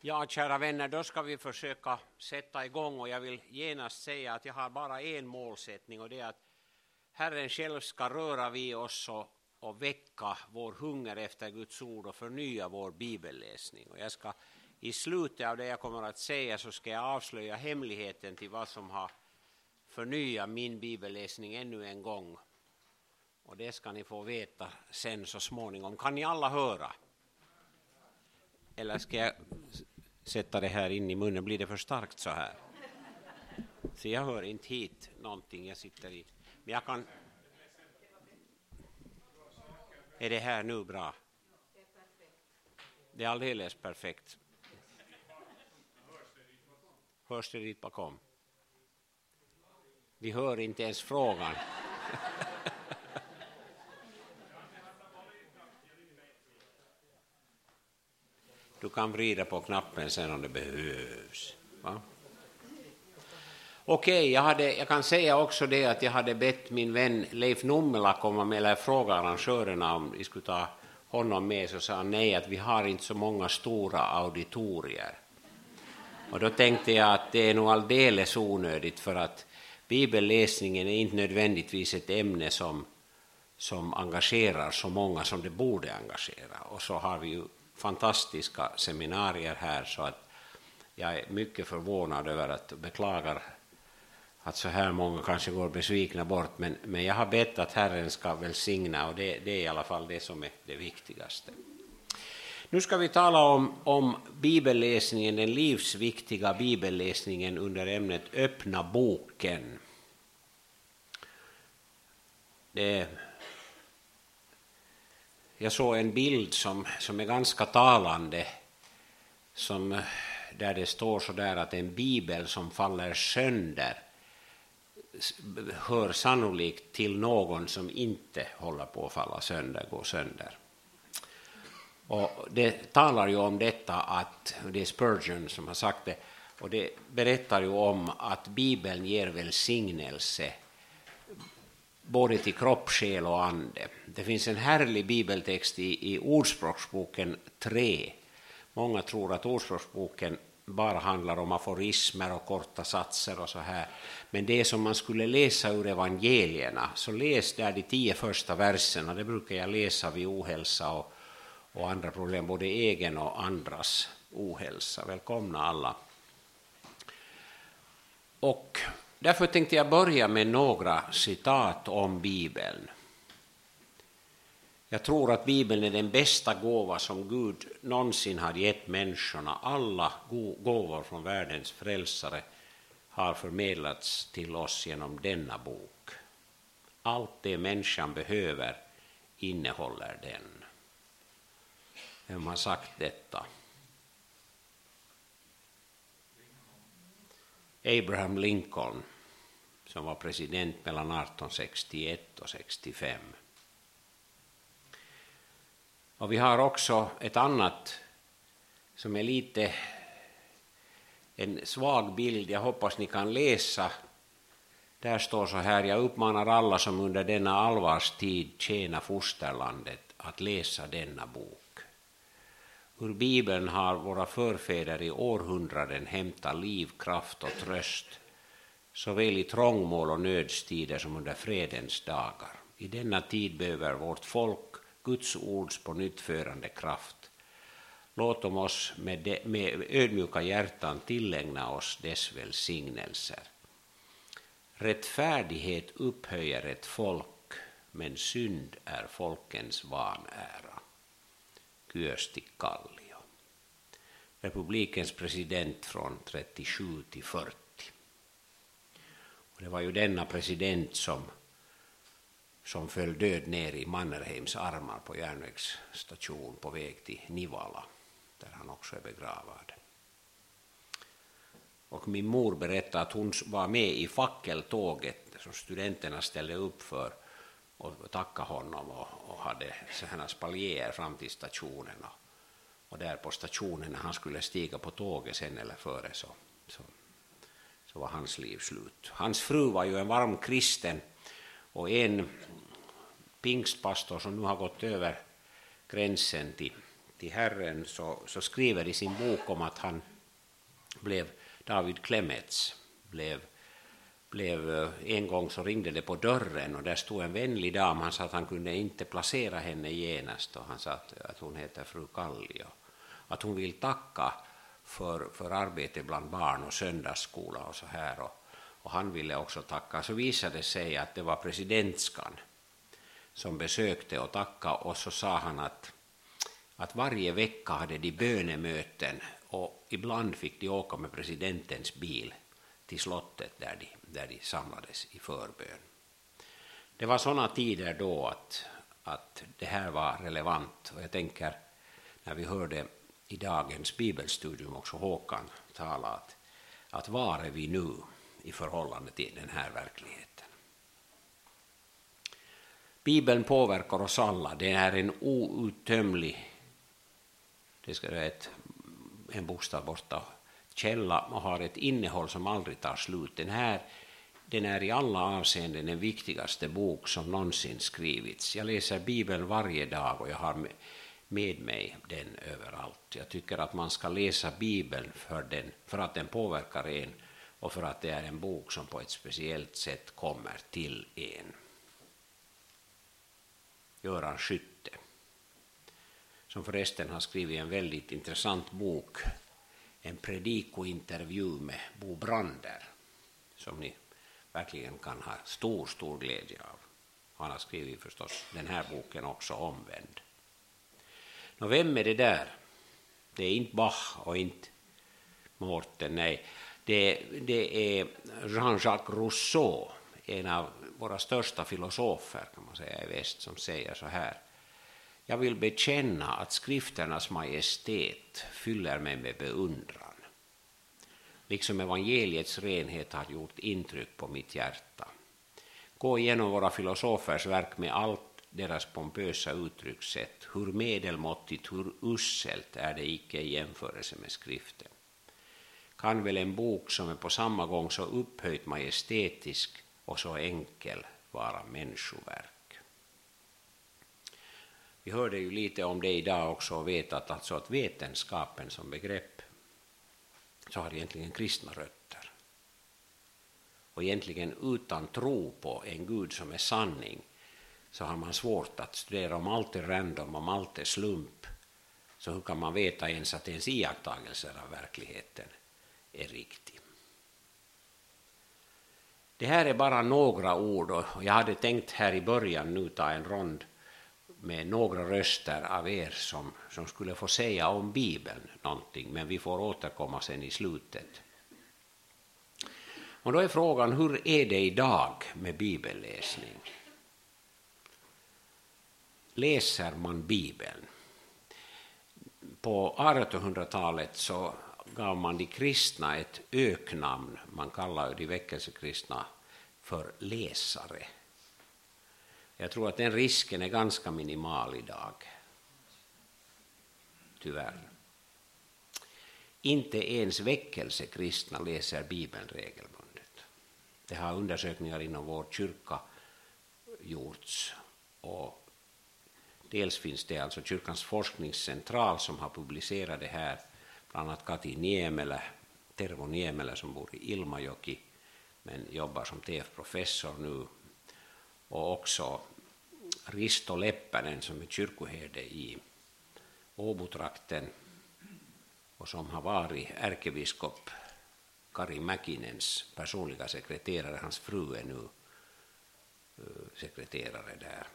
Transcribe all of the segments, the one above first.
Ja, kära vänner, då ska vi försöka sätta igång och jag vill genast säga att jag har bara en målsättning och det är att Herren själv ska röra vid oss och, och väcka vår hunger efter Guds ord och förnya vår bibelläsning. Och jag ska i slutet av det jag kommer att säga så ska jag avslöja hemligheten till vad som har förnyat min bibelläsning ännu en gång. Och det ska ni få veta sen så småningom. Kan ni alla höra? Eller ska jag sätta det här in i munnen? Blir det för starkt så här? Så jag hör inte hit någonting jag sitter i. Men jag kan... Är det här nu bra? Det är alldeles perfekt. Hörs det dit bakom? Vi hör inte ens frågan. Du kan vrida på knappen sen om det behövs. Va? Okej, jag, jag kan säga också det att jag hade bett min vän Leif Nummela komma med, eller fråga arrangörerna om vi skulle ta honom med, så sa han nej, att vi har inte så många stora auditorier. Och då tänkte jag att det är nog alldeles onödigt, för att bibelläsningen är inte nödvändigtvis ett ämne som, som engagerar så många som det borde engagera. Och så har vi ju fantastiska seminarier här, så att jag är mycket förvånad över att, beklagar att så här många kanske går besvikna bort, men, men jag har bett att Herren ska välsigna och det, det är i alla fall det som är det viktigaste. Nu ska vi tala om, om bibelläsningen, den livsviktiga bibelläsningen under ämnet Öppna boken. Det, jag såg en bild som, som är ganska talande, som, där det står så där att en bibel som faller sönder hör sannolikt till någon som inte håller på att falla sönder, gå sönder. Och det talar ju om detta att, det är Spurgeon som har sagt det, och det berättar ju om att Bibeln ger välsignelse både till kropp, själ och ande. Det finns en härlig bibeltext i, i Ordspråksboken 3. Många tror att Ordspråksboken bara handlar om aforismer och korta satser och så här. Men det som man skulle läsa ur evangelierna, så läs där de tio första verserna. Det brukar jag läsa vid ohälsa och, och andra problem, både egen och andras ohälsa. Välkomna alla. Och därför tänkte jag börja med några citat om Bibeln. Jag tror att Bibeln är den bästa gåva som Gud någonsin har gett människorna. Alla gåvor från världens frälsare har förmedlats till oss genom denna bok. Allt det människan behöver innehåller den. Vem har sagt detta? Abraham Lincoln, som var president mellan 1861 och 65. Och vi har också ett annat som är lite en svag bild. Jag hoppas ni kan läsa. Där står så här, jag uppmanar alla som under denna allvarstid tjänar fosterlandet att läsa denna bok. Ur Bibeln har våra förfäder i århundraden hämtat liv, kraft och tröst, såväl i trångmål och nödstider som under fredens dagar. I denna tid behöver vårt folk Guds ords på nyttförande kraft. Låt oss med, de, med ödmjuka hjärtan tillägna oss dess välsignelser. Rättfärdighet upphöjer ett folk, men synd är folkens vanära. Kyösti Kallio. Republikens president från 37 till 40. Och det var ju denna president som som föll död ner i Mannerheims armar på järnvägsstation på väg till Nivala, där han också är begravad. Och min mor berättade att hon var med i fackeltåget som studenterna ställde upp för och tackade honom och, och hade sådana spaljer fram till stationen. Och, och där på stationen när han skulle stiga på tåget sen eller före så, så, så var hans liv slut. Hans fru var ju en varm kristen och en pingstpastor som nu har gått över gränsen till, till Herren så, så skriver i sin bok om att han blev David Klemets, blev, blev, eh, en gång så ringde det på dörren och där stod en vänlig dam, han sa att han kunde inte placera henne genast och han sa att, att hon heter fru Kalli att hon vill tacka för, för arbete bland barn och söndagsskola och så här och, och han ville också tacka. Så visade det sig att det var presidentskan som besökte och tackade och så sa han att, att varje vecka hade de bönemöten och ibland fick de åka med presidentens bil till slottet där de, där de samlades i förbön. Det var sådana tider då att, att det här var relevant och jag tänker när vi hörde i dagens bibelstudium också Håkan tala att, att var är vi nu i förhållande till den här verkligheten. Bibeln påverkar oss alla, det är en outtömlig, det ska vara ett, en bokstav borta, källa och har ett innehåll som aldrig tar slut. Den här den är i alla avseenden den viktigaste bok som någonsin skrivits. Jag läser Bibeln varje dag och jag har med mig den överallt. Jag tycker att man ska läsa Bibeln för, den, för att den påverkar en och för att det är en bok som på ett speciellt sätt kommer till en. Göran Skytte, som förresten har skrivit en väldigt intressant bok, en predikointervju med Bo Brander, som ni verkligen kan ha stor, stor glädje av. Han har skrivit förstås den här boken också, Omvänd. Nå, vem är det där? Det är inte Bach och inte Mårten, nej. Det, det är Jean-Jacques Rousseau, en av våra största filosofer kan man säga i väst, som säger så här. Jag vill bekänna att skrifternas majestät fyller mig med beundran. Liksom evangeliets renhet har gjort intryck på mitt hjärta. Gå igenom våra filosofers verk med allt deras pompösa uttryckssätt, hur medelmåttigt, hur uselt är det icke i jämförelse med skriften. Kan väl en bok som är på samma gång så upphöjt majestätisk och så enkel vara människoverk? Vi hörde ju lite om det idag också och vet att, alltså att vetenskapen som begrepp så har egentligen kristna rötter. Och egentligen utan tro på en Gud som är sanning så har man svårt att studera om allt är random, om allt är slump. Så hur kan man veta ens att ens iakttagelser av verkligheten är riktig? Det här är bara några ord och jag hade tänkt här i början nu ta en rond med några röster av er som, som skulle få säga om Bibeln någonting, men vi får återkomma sen i slutet. Och då är frågan, hur är det idag med bibelläsning? läser man Bibeln. På 1800-talet så gav man de kristna ett öknamn, man kallar de väckelsekristna för läsare. Jag tror att den risken är ganska minimal idag. Tyvärr. Inte ens väckelsekristna läser Bibeln regelbundet. Det har undersökningar inom vår kyrka gjorts och Dels finns det alltså Kyrkans forskningscentral som har publicerat det här, bland annat Kati Niemelä, Tervo Niemelä som bor i Ilmajoki men jobbar som TF-professor nu och också Risto Leppänen som är kyrkoherde i Åbotrakten och som har varit ärkebiskop Kari Mäkinens personliga sekreterare. Hans fru är nu eh, sekreterare där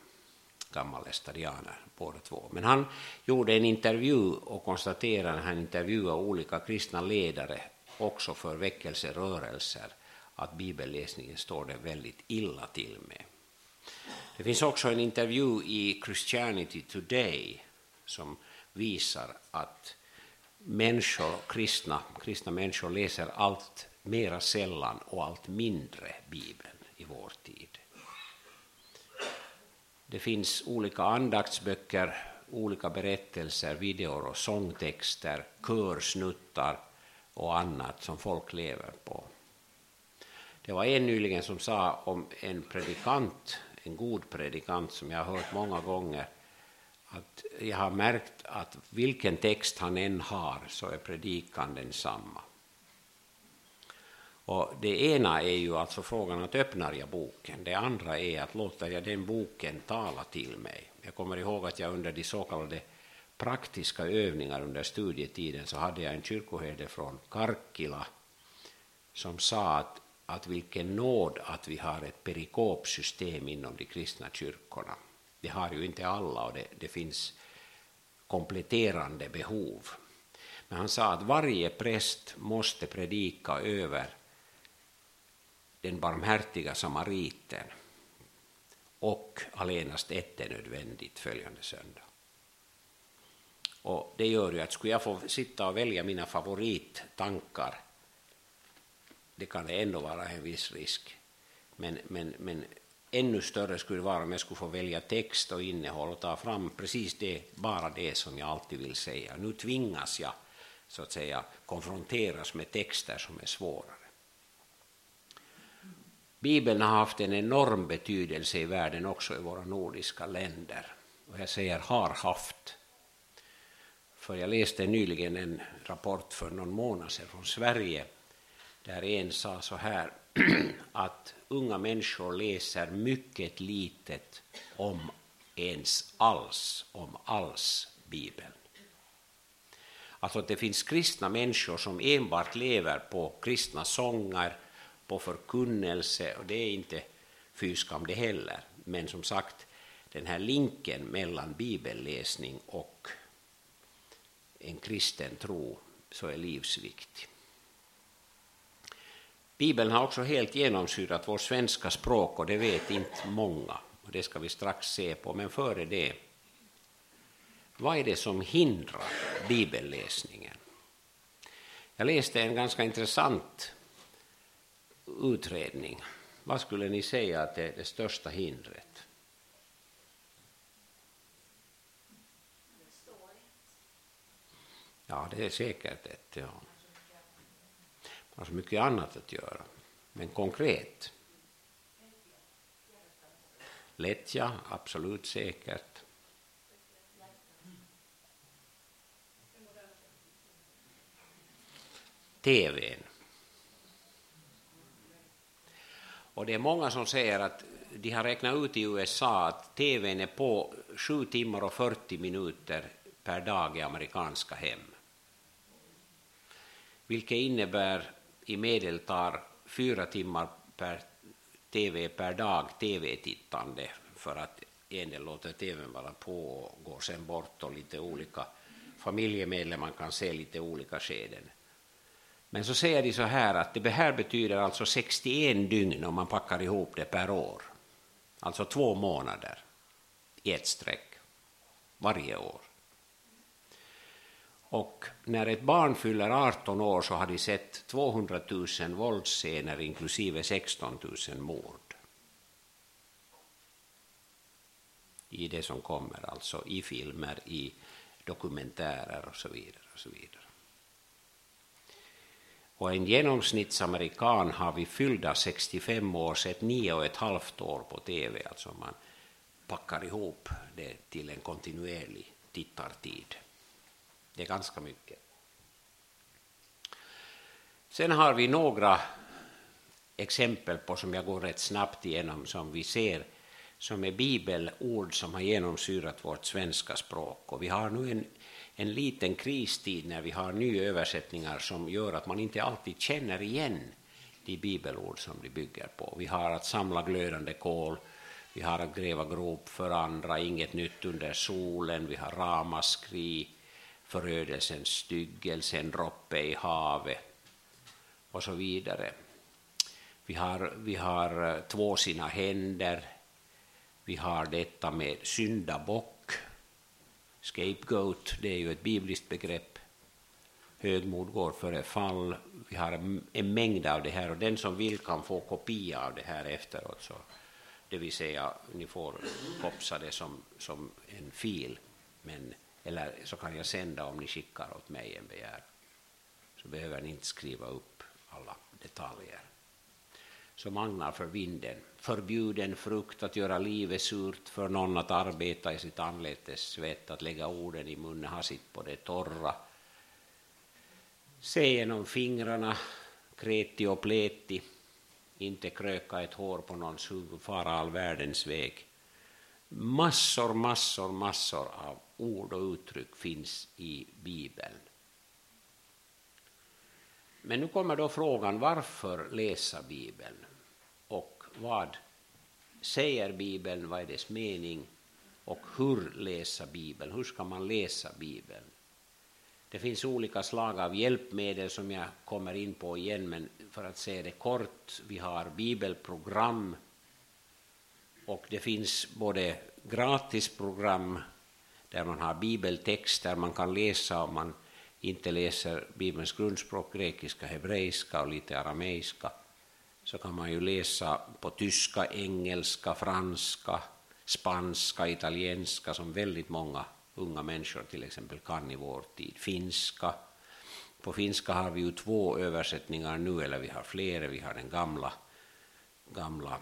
gammal estadianer båda två. Men han gjorde en intervju och konstaterade när han intervjuade olika kristna ledare också för väckelserörelser att bibelläsningen står det väldigt illa till med. Det finns också en intervju i Christianity Today som visar att människor, kristna, kristna människor läser allt mera sällan och allt mindre Bibeln i vår tid. Det finns olika andaktsböcker, olika berättelser, videor och sångtexter, körsnuttar och annat som folk lever på. Det var en nyligen som sa om en predikant, en god predikant som jag har hört många gånger, att jag har märkt att vilken text han än har så är predikan densamma. Och det ena är ju alltså frågan att öppnar jag boken, det andra är att låter jag den boken tala till mig. Jag kommer ihåg att jag under de så kallade praktiska övningar under studietiden så hade jag en kyrkoherde från Karkkila som sa att, att vilken nåd att vi har ett perikopsystem inom de kristna kyrkorna. Det har ju inte alla och det, det finns kompletterande behov. Men han sa att varje präst måste predika över den barmhärtiga samariten och allenast ett är nödvändigt följande söndag. Och det gör ju att skulle jag få sitta och välja mina favorittankar, det kan det ändå vara en viss risk. Men, men, men ännu större skulle det vara om jag skulle få välja text och innehåll och ta fram precis det, bara det som jag alltid vill säga. Nu tvingas jag så att säga konfronteras med texter som är svårare. Bibeln har haft en enorm betydelse i världen också i våra nordiska länder. Och jag säger har haft. För jag läste nyligen en rapport för någon månad sedan från Sverige där en sa så här att unga människor läser mycket litet om ens alls, om alls Bibeln. Alltså att det finns kristna människor som enbart lever på kristna sånger, på förkunnelse, och det är inte fyskam det heller. Men som sagt, den här linken mellan bibelläsning och en kristen tro så är livsviktig. Bibeln har också helt genomsyrat vårt svenska språk och det vet inte många. Och det ska vi strax se på, men före det. Vad är det som hindrar bibelläsningen? Jag läste en ganska intressant utredning. Vad skulle ni säga att är det största hindret? Ja, det är säkert ett. Ja. Har så mycket annat att göra. Men konkret? Lättja, absolut säkert. TVn. Och det är många som säger att de har räknat ut i USA att TVn är på 7 timmar och 40 minuter per dag i amerikanska hem. Vilket innebär i medeltal fyra timmar per TV per dag TV-tittande för att en del låter TVn vara på och går sen bort och lite olika familjemedlemmar kan se lite olika skeden. Men så säger de så här att det här betyder alltså 61 dygn om man packar ihop det per år. Alltså två månader i ett streck varje år. Och när ett barn fyller 18 år så har de sett 200 000 våldsscener inklusive 16 000 mord. I det som kommer, alltså i filmer, i dokumentärer och så vidare. Och så vidare. Och en genomsnittsamerikan har vid fyllda 65 år sett nio och ett halvt år på TV, alltså man packar ihop det till en kontinuerlig tittartid. Det är ganska mycket. Sen har vi några exempel på, som jag går rätt snabbt igenom, som vi ser som är bibelord som har genomsyrat vårt svenska språk. Och vi har nu en, en liten kristid när vi har nya översättningar som gör att man inte alltid känner igen de bibelord som de bygger på. Vi har att samla glödande kol, vi har att gräva grop för andra, inget nytt under solen, vi har ramaskri, förödelsens styggelse, en droppe i havet och så vidare. Vi har, vi har eh, två sina händer, vi har detta med syndabock, scapegoat, det är ju ett bibliskt begrepp. Högmod går före fall. Vi har en mängd av det här och den som vill kan få kopia av det här efteråt. Så, det vill säga, ni får kopsa det som, som en fil, men eller så kan jag sända om ni skickar åt mig en begäran. Så behöver ni inte skriva upp alla detaljer. som agnar för vinden. Förbjuden frukt att göra livet surt för någon att arbeta i sitt anletes svett, att lägga orden i munnen, ha sitt på det torra. Se genom fingrarna, kreti och pleti, inte kröka ett hår på någons huvud, fara all världens väg. Massor, massor, massor av ord och uttryck finns i Bibeln. Men nu kommer då frågan varför läsa Bibeln? Och vad säger Bibeln, vad är dess mening? Och hur läsa Bibeln, hur ska man läsa Bibeln? Det finns olika slag av hjälpmedel som jag kommer in på igen, men för att säga det kort, vi har bibelprogram och det finns både gratisprogram där man har bibeltexter man kan läsa om man inte läser Bibelns grundspråk, grekiska, hebreiska och lite arameiska, så kan man ju läsa på tyska, engelska, franska, spanska, italienska som väldigt många unga människor till exempel kan i vår tid. Finska. På finska har vi ju två översättningar nu, eller vi har flera. Vi har den gamla, gamla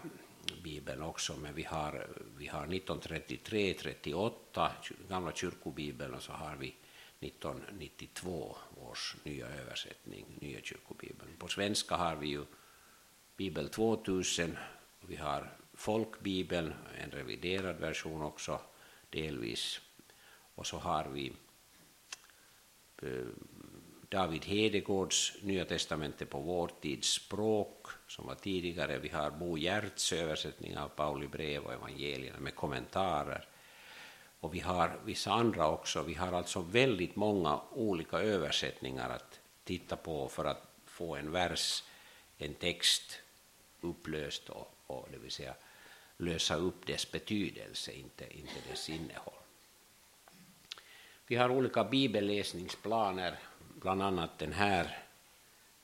bibeln också, men vi har, vi har 1933, 38, gamla kyrkobibeln, och så har vi 1992 års nya översättning, nya kyrkobibeln. På svenska har vi ju Bibel 2000, vi har folkbibeln, en reviderad version också, delvis och så har vi eh, David Hedegårds Nya testamentet på vår tids språk, som var tidigare. Vi har Bo Giertz översättning av Pauli brev och evangelierna med kommentarer. Och vi har vissa andra också. Vi har alltså väldigt många olika översättningar att titta på för att få en vers, en text upplöst och, och det vill säga lösa upp dess betydelse, inte, inte dess innehåll. Vi har olika bibelläsningsplaner, bland annat den här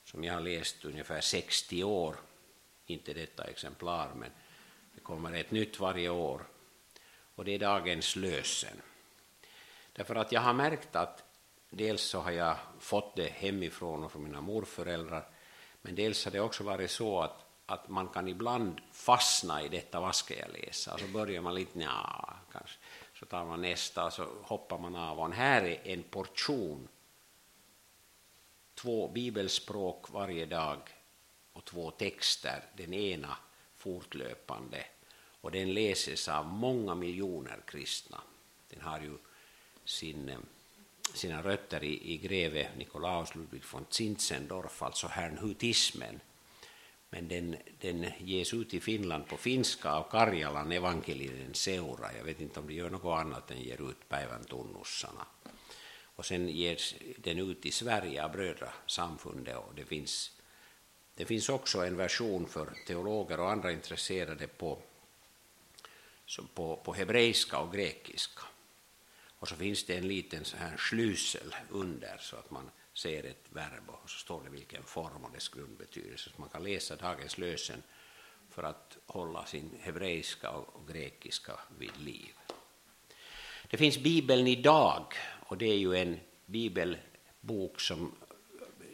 som jag har läst ungefär 60 år, inte detta exemplar, men det kommer ett nytt varje år. Och det är dagens lösen. Därför att jag har märkt att dels så har jag fått det hemifrån och från mina morföräldrar, men dels har det också varit så att, att man kan ibland fastna i detta, vad ska jag läsa? Och så börjar man lite, ja, kanske så tar man nästa och så hoppar man av. Och här är en portion, två bibelspråk varje dag och två texter, den ena fortlöpande. Och den läses av många miljoner kristna. Den har ju sin, eh, sina rötter i, i greve Nikolaus Ludwig von Zinzendorf, alltså hernhutismen, men den, den ges ut i Finland på finska av Karjalan evankelien seura. Jag vet inte om det gör något annat än ger ut päiväntunnussarna. Och sen ges den ut i Sverige av Brödrasamfundet och det finns, det finns också en version för teologer och andra intresserade på, på, på hebreiska och grekiska. Och så finns det en liten så här slysel under så att man ser ett verb och så står det vilken form och dess grundbetydelse. Så man kan läsa dagens lösen för att hålla sin hebreiska och grekiska vid liv. Det finns Bibeln idag och det är ju en bibelbok som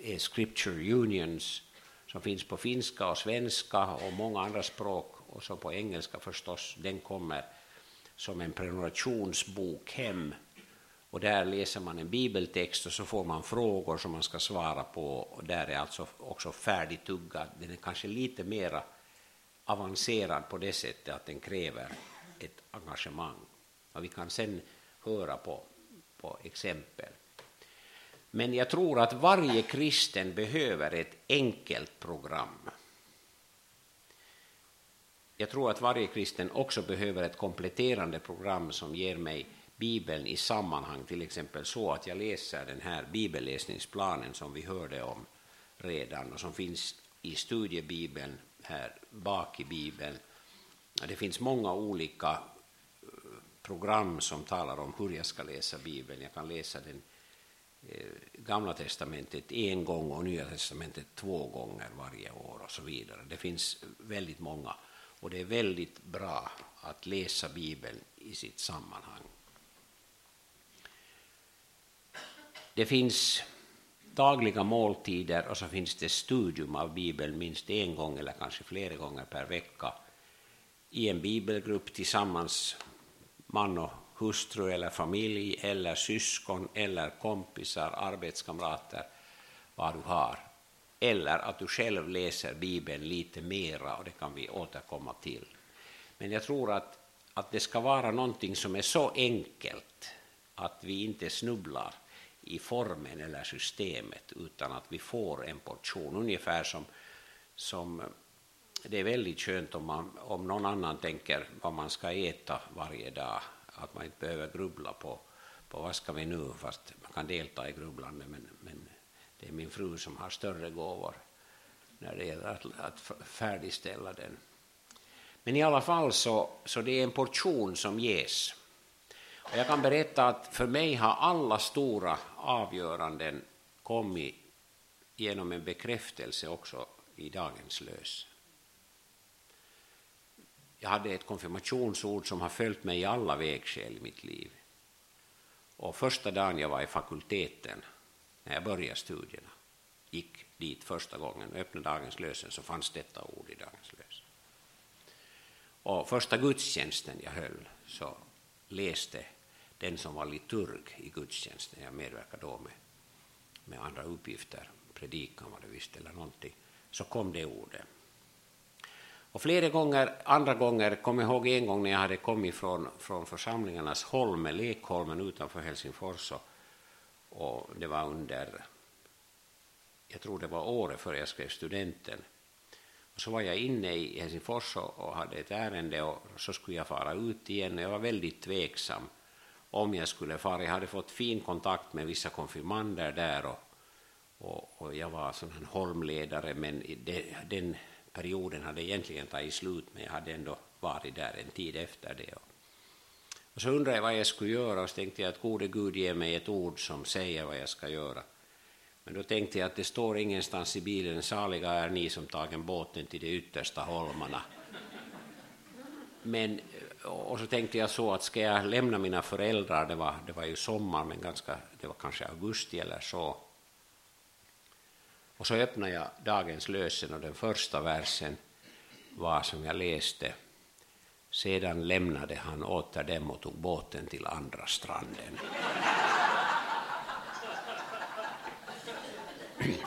är Scripture Unions som finns på finska och svenska och många andra språk och så på engelska förstås. Den kommer som en prenumerationsbok hem och där läser man en bibeltext och så får man frågor som man ska svara på. Och där är alltså också färdigtuggad. Den är kanske lite mer avancerad på det sättet att den kräver ett engagemang. Och vi kan sen höra på, på exempel. Men jag tror att varje kristen behöver ett enkelt program. Jag tror att varje kristen också behöver ett kompletterande program som ger mig Bibeln i sammanhang, till exempel så att jag läser den här bibelläsningsplanen som vi hörde om redan och som finns i studiebibeln här bak i bibeln. Det finns många olika program som talar om hur jag ska läsa bibeln. Jag kan läsa den eh, Gamla testamentet en gång och Nya testamentet två gånger varje år och så vidare. Det finns väldigt många och det är väldigt bra att läsa Bibeln i sitt sammanhang. Det finns dagliga måltider och så finns det studium av Bibeln minst en gång eller kanske flera gånger per vecka i en bibelgrupp tillsammans, man och hustru eller familj eller syskon eller kompisar, arbetskamrater, vad du har. Eller att du själv läser Bibeln lite mera och det kan vi återkomma till. Men jag tror att, att det ska vara någonting som är så enkelt att vi inte snubblar i formen eller systemet utan att vi får en portion, ungefär som, som det är väldigt skönt om, man, om någon annan tänker vad man ska äta varje dag, att man inte behöver grubbla på, på vad ska vi nu, fast man kan delta i grubblande, men, men det är min fru som har större gåvor när det gäller att, att färdigställa den. Men i alla fall så, så det är en portion som ges. Och jag kan berätta att för mig har alla stora avgöranden kommit genom en bekräftelse också i dagens lös. Jag hade ett konfirmationsord som har följt mig i alla vägskäl i mitt liv. Och första dagen jag var i fakulteten, när jag började studierna, gick dit första gången och öppnade dagens lösen så fanns detta ord i dagens lösen. Och första gudstjänsten jag höll så läste den som var liturg i gudstjänsten, jag medverkade då med, med andra uppgifter, predikan var det visst eller någonting, så kom det ordet. Och flera gånger, andra gånger, kom jag ihåg en gång när jag hade kommit från, från församlingarnas holme, Lekholmen utanför Helsingfors, och, och det var under, jag tror det var året före jag skrev studenten, och så var jag inne i Helsingfors och, och hade ett ärende och så skulle jag fara ut igen och jag var väldigt tveksam om jag skulle fara. Jag hade fått fin kontakt med vissa konfirmander där och, och, och jag var sån här holmledare men det, den perioden hade egentligen tagit slut men jag hade ändå varit där en tid efter det. Och så undrade jag vad jag skulle göra och så tänkte jag att gode Gud ger mig ett ord som säger vad jag ska göra. Men då tänkte jag att det står ingenstans i bilen, saliga är ni som tagen båten till de yttersta holmarna. Men, och så tänkte jag så att ska jag lämna mina föräldrar, det var, det var ju sommar, men ganska, det var kanske augusti eller så. Och så öppnade jag dagens lösen och den första versen var som jag läste. Sedan lämnade han åter dem och tog båten till andra stranden.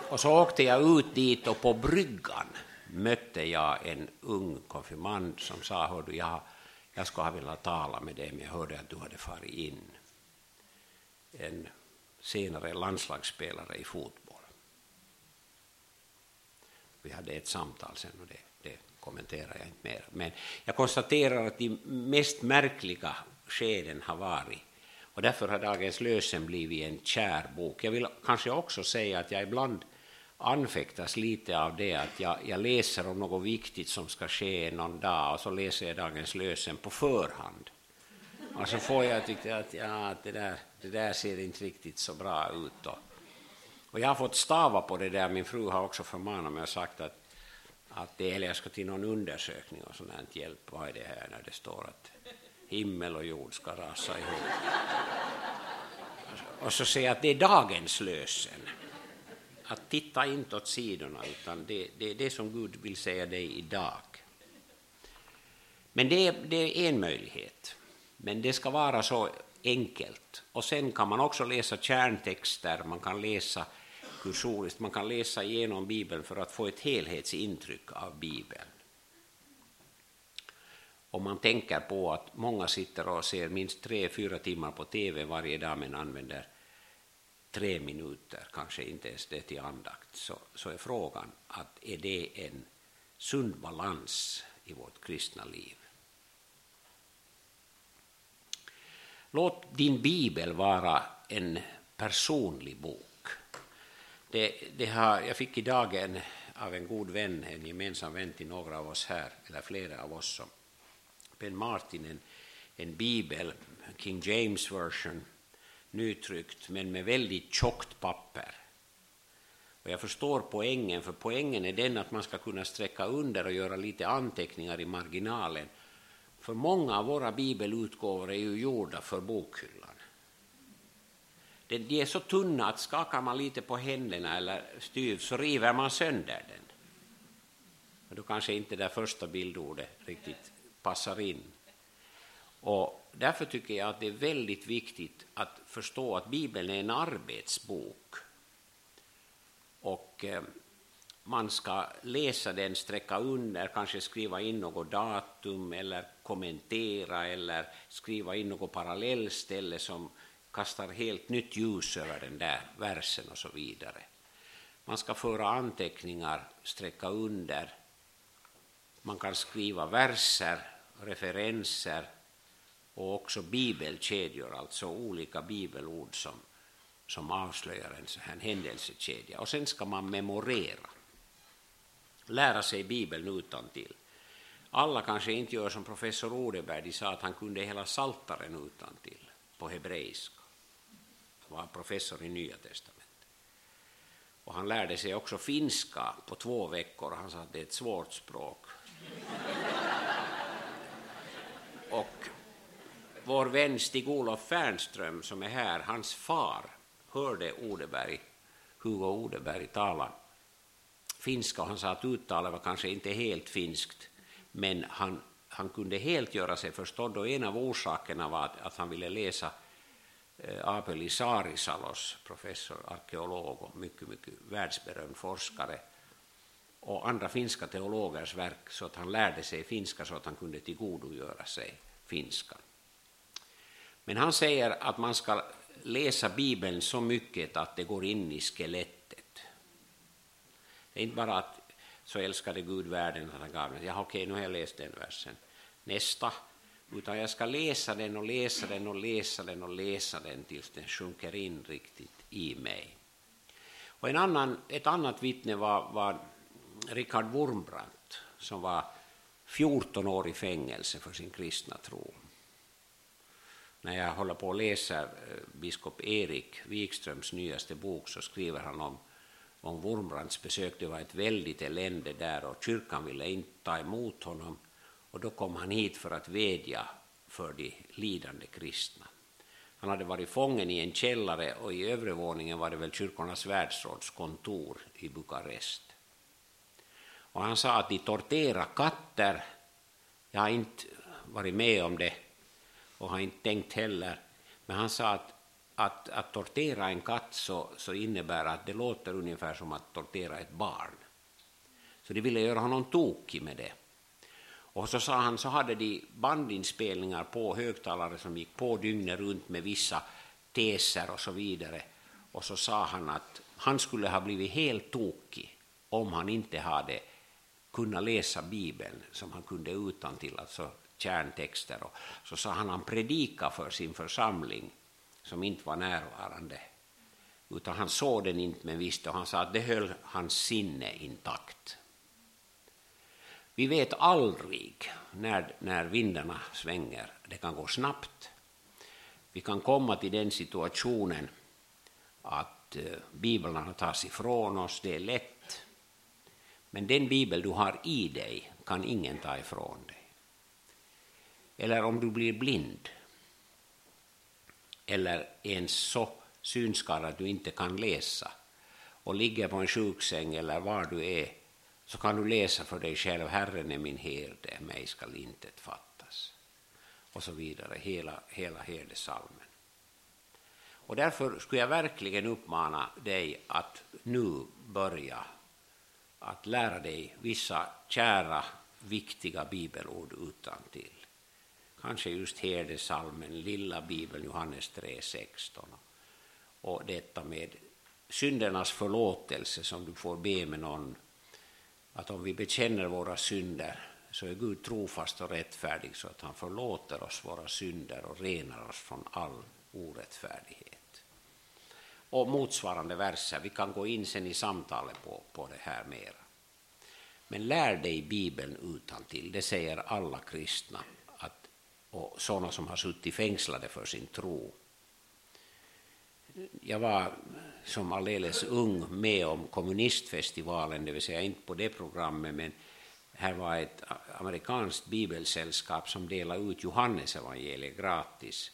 Och så åkte jag ut dit och på bryggan mötte jag en ung konfirmand som sa, Hördu, jag, jag skulle ha velat tala med dig, men jag hörde att du hade farit in. En senare landslagsspelare i fotboll. Vi hade ett samtal sen och det, det kommenterar jag inte mer. Men jag konstaterar att de mest märkliga skeden har varit och därför har Dagens lösen blivit en kär bok. Jag vill kanske också säga att jag ibland anfäktas lite av det att jag, jag läser om något viktigt som ska ske någon dag och så läser jag Dagens lösen på förhand. Och så får jag tycka att ja, det, där, det där ser inte riktigt så bra ut. Och, och jag har fått stava på det där, min fru har också förmanat mig och sagt att, att det, eller jag ska till någon undersökning och sånt hjälp, vad är det här när det står att himmel och jord ska rasa ihop. Och så säger jag att det är dagens lösen. Att titta inte åt sidorna, utan det, det är det som Gud vill säga dig idag. Men det är, det är en möjlighet. Men det ska vara så enkelt. Och sen kan man också läsa kärntexter, man kan läsa kursoriskt, man kan läsa igenom Bibeln för att få ett helhetsintryck av Bibeln om man tänker på att många sitter och ser minst tre, fyra timmar på tv varje dag men använder tre minuter, kanske inte ens det till andakt, så, så är frågan att är det en sund balans i vårt kristna liv? Låt din bibel vara en personlig bok. Det, det har, jag fick idag en, av en god vän, en gemensam vän till några av oss här, eller flera av oss som Ben Martin en, en bibel, King James version, nytryckt men med väldigt tjockt papper. Och jag förstår poängen, för poängen är den att man ska kunna sträcka under och göra lite anteckningar i marginalen. För många av våra bibelutgåvor är ju gjorda för bokhylla de är så tunna att skakar man lite på händerna eller styv så river man sönder den. Och då kanske inte det första bildordet riktigt passar in. Och därför tycker jag att det är väldigt viktigt att förstå att Bibeln är en arbetsbok. Och eh, man ska läsa den, sträcka under, kanske skriva in något datum eller kommentera eller skriva in något parallellställe som kastar helt nytt ljus över den där versen och så vidare. Man ska föra anteckningar, sträcka under. Man kan skriva verser, referenser och också bibelkedjor, alltså olika bibelord som, som avslöjar en sån här händelsekedja. Och sen ska man memorera, lära sig Bibeln utan till. Alla kanske inte gör som professor Odeberg, de sa att han kunde hela saltaren utan till på hebreiska. Han var professor i Nya testamentet. Och han lärde sig också finska på två veckor. Han sa att det är ett svårt språk. Och vår vän Stig-Olof Fernström som är här, hans far hörde Odeberg, Hugo Odeberg tala finska och han sa att uttalet var kanske inte helt finskt men han, han kunde helt göra sig förstådd och en av orsakerna var att, att han ville läsa Eh, Apeli Saarisalos, professor, arkeolog och mycket, mycket världsberömd forskare och andra finska teologers verk så att han lärde sig finska så att han kunde tillgodogöra sig finska. Men han säger att man ska läsa Bibeln så mycket att det går in i skelettet. Det är inte bara att så älskade Gud världen att han gav den. Ja, okej, nu har jag läst den versen. Nästa. Utan jag ska läsa den och läsa den och läsa den och läsa den tills den sjunker in riktigt i mig. Och en annan, ett annat vittne var, var Richard Wurmbrandt som var 14 år i fängelse för sin kristna tro när jag håller på att läsa eh, biskop Erik Wikströms nyaste bok så skriver han om, om Wormbrands besök. Det var ett väldigt elände där och kyrkan ville inte ta emot honom. Och då kom han hit för att vädja för de lidande kristna. Han hade varit fången i en källare och i övre våningen var det väl kyrkornas världsråds kontor i Bukarest. Och han sa att de torterar katter. Jag har inte varit med om det och har inte tänkt heller. Men han sa att, att, att tortera en katt så, så innebär att det låter ungefär som att tortera ett barn. Så de ville göra honom tokig med det. Och så sa han så hade de bandinspelningar på högtalare som gick på dygnet runt med vissa teser och så vidare. Och så sa han att han skulle ha blivit helt tokig om han inte hade kunnat läsa Bibeln som han kunde utan till, alltså kärntexter. Och så sa han han predika för sin församling som inte var närvarande. Utan han såg den inte men visste och han sa att det höll hans sinne intakt. Vi vet aldrig när, när vindarna svänger. Det kan gå snabbt. Vi kan komma till den situationen att eh, biblarna tas ifrån oss, det är lätt. Men den bibel du har i dig kan ingen ta ifrån dig eller om du blir blind eller ens så synskadad att du inte kan läsa och ligger på en sjuksäng eller var du är så kan du läsa för dig själv Herren är min herde, mig skall intet fattas. Och så vidare, hela, hela herdesalmen. Och därför skulle jag verkligen uppmana dig att nu börja att lära dig vissa kära, viktiga bibelord utan till kanske just herdesalmen, lilla bibeln, Johannes 3.16. Och detta med syndernas förlåtelse som du får be med någon, att om vi bekänner våra synder så är Gud trofast och rättfärdig så att han förlåter oss våra synder och renar oss från all orättfärdighet. Och motsvarande verser, vi kan gå in sen i samtalet på, på det här mera. Men lär dig Bibeln utan till, det säger alla kristna och sådana som har suttit fängslade för sin tro. Jag var som alldeles ung med om kommunistfestivalen, det vill säga inte på det programmet, men här var ett amerikanskt bibelsällskap som delade ut Johannesevangeliet gratis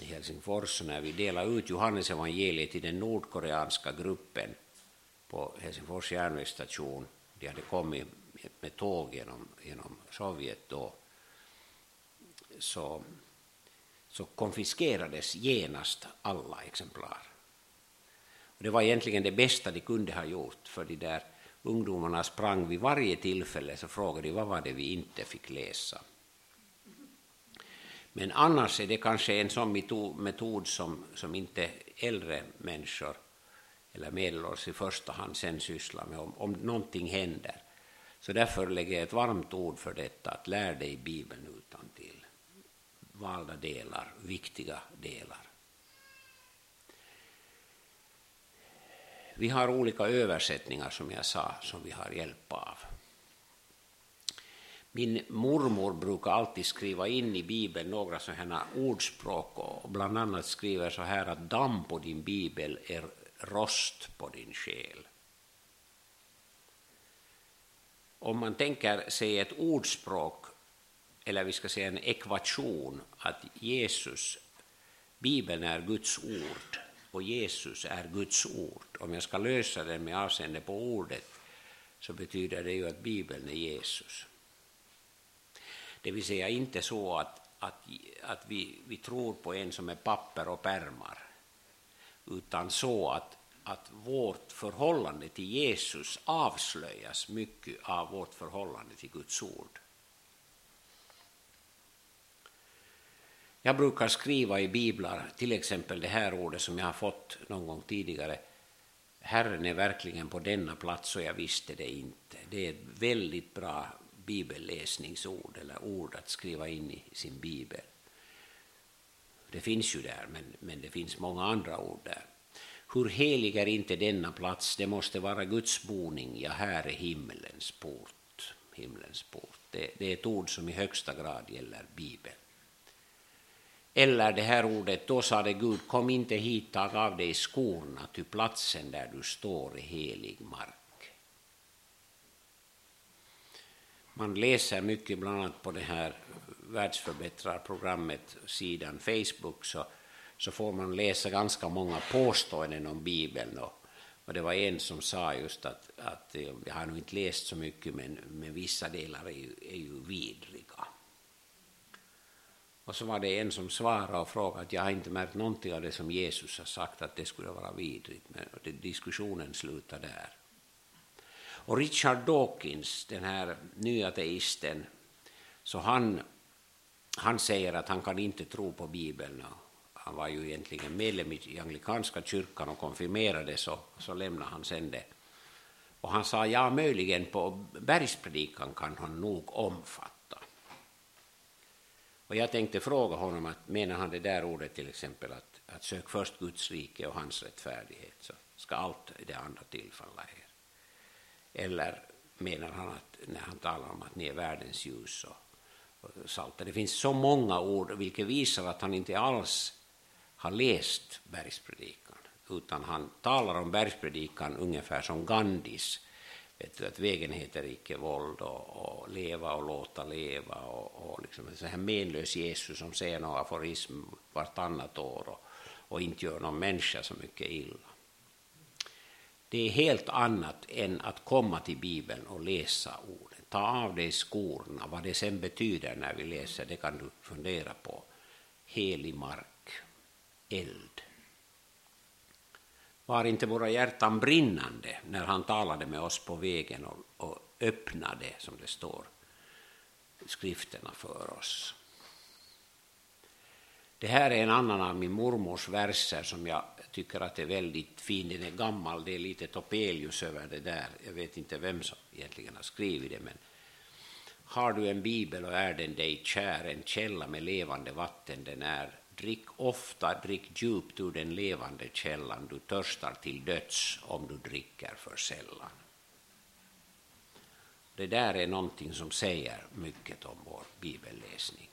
i Helsingfors när vi delade ut Johannesevangeliet till den nordkoreanska gruppen på Helsingfors järnvägsstation. De hade kommit med tåg genom, genom Sovjet då. Så, så konfiskerades genast alla exemplar. Och det var egentligen det bästa de kunde ha gjort, för de där ungdomarna sprang vid varje tillfälle så frågade de vad var det vi inte fick läsa. Men annars är det kanske en sån metod som, som inte äldre människor eller medelålders i första hand sen sysslar med om, om någonting händer. Så därför lägger jag ett varmt ord för detta, att lär dig Bibeln utan valda delar, viktiga delar. Vi har olika översättningar som jag sa, som vi har hjälp av. Min mormor brukar alltid skriva in i Bibeln några sådana ordspråk och bland annat skriver så här att damm på din bibel är rost på din själ. Om man tänker sig ett ordspråk, eller vi ska säga en ekvation, att Jesus, Bibeln är Guds ord och Jesus är Guds ord. Om jag ska lösa den med avseende på ordet så betyder det ju att Bibeln är Jesus. Det vill säga inte så att, att, att vi, vi tror på en som är papper och pärmar, utan så att, att vårt förhållande till Jesus avslöjas mycket av vårt förhållande till Guds ord. Jag brukar skriva i biblar, till exempel det här ordet som jag har fått någon gång tidigare. Herren är verkligen på denna plats och jag visste det inte. Det är ett väldigt bra bibelläsningsord eller ord att skriva in i sin bibel. Det finns ju där, men, men det finns många andra ord där. Hur helig är inte denna plats? Det måste vara Guds boning. Ja, här är himmelens port. Himlens port. Det, det är ett ord som i högsta grad gäller Bibeln. Eller det här ordet, då sade Gud, kom inte hit, tag av dig skorna, ty platsen där du står är helig mark. Man läser mycket, bland annat på det här världsförbättrarprogrammet, sidan Facebook, så, så får man läsa ganska många påståenden om Bibeln. Och, och det var en som sa just att, att eh, jag har nog inte läst så mycket, men, men vissa delar är ju, är ju vidriga. Och så var det en som svarade och frågade att jag har inte märkt någonting av det som Jesus har sagt att det skulle vara vidrigt, men diskussionen slutade där. Och Richard Dawkins, den här nya ateisten, så han, han säger att han kan inte tro på Bibeln. Han var ju egentligen medlem i anglikanska kyrkan och konfirmerades och så lämnade han sen det. Och han sa ja, möjligen på bergspredikan kan han nog omfatta. Och jag tänkte fråga honom, att menar han det där ordet till exempel att, att sök först Guds rike och hans rättfärdighet så ska allt det andra tillfalla er. Eller menar han att när han talar om att ni är världens ljus och, och salta. Det finns så många ord vilket visar att han inte alls har läst bergspredikan utan han talar om bergspredikan ungefär som Gandhis vet du, att vägen heter icke våld och, och leva och låta leva och, och liksom en sån här menlös Jesus som säger några aforism vartannat år och, och inte gör någon människa så mycket illa. Det är helt annat än att komma till Bibeln och läsa orden. Ta av dig skorna, vad det sen betyder när vi läser, det kan du fundera på. Helig mark, eld. Var inte våra hjärtan brinnande när han talade med oss på vägen och, och öppnade, som det står, skrifterna för oss. Det här är en annan av min mormors verser som jag tycker att är väldigt fin. Den är gammal, det är lite Topelius över det där. Jag vet inte vem som egentligen har skrivit det, men har du en bibel och är den dig kär, en källa med levande vatten den är. Drick ofta, drick djupt ur den levande källan, du törstar till döds om du dricker för sällan. Det där är någonting som säger mycket om vår bibelläsning.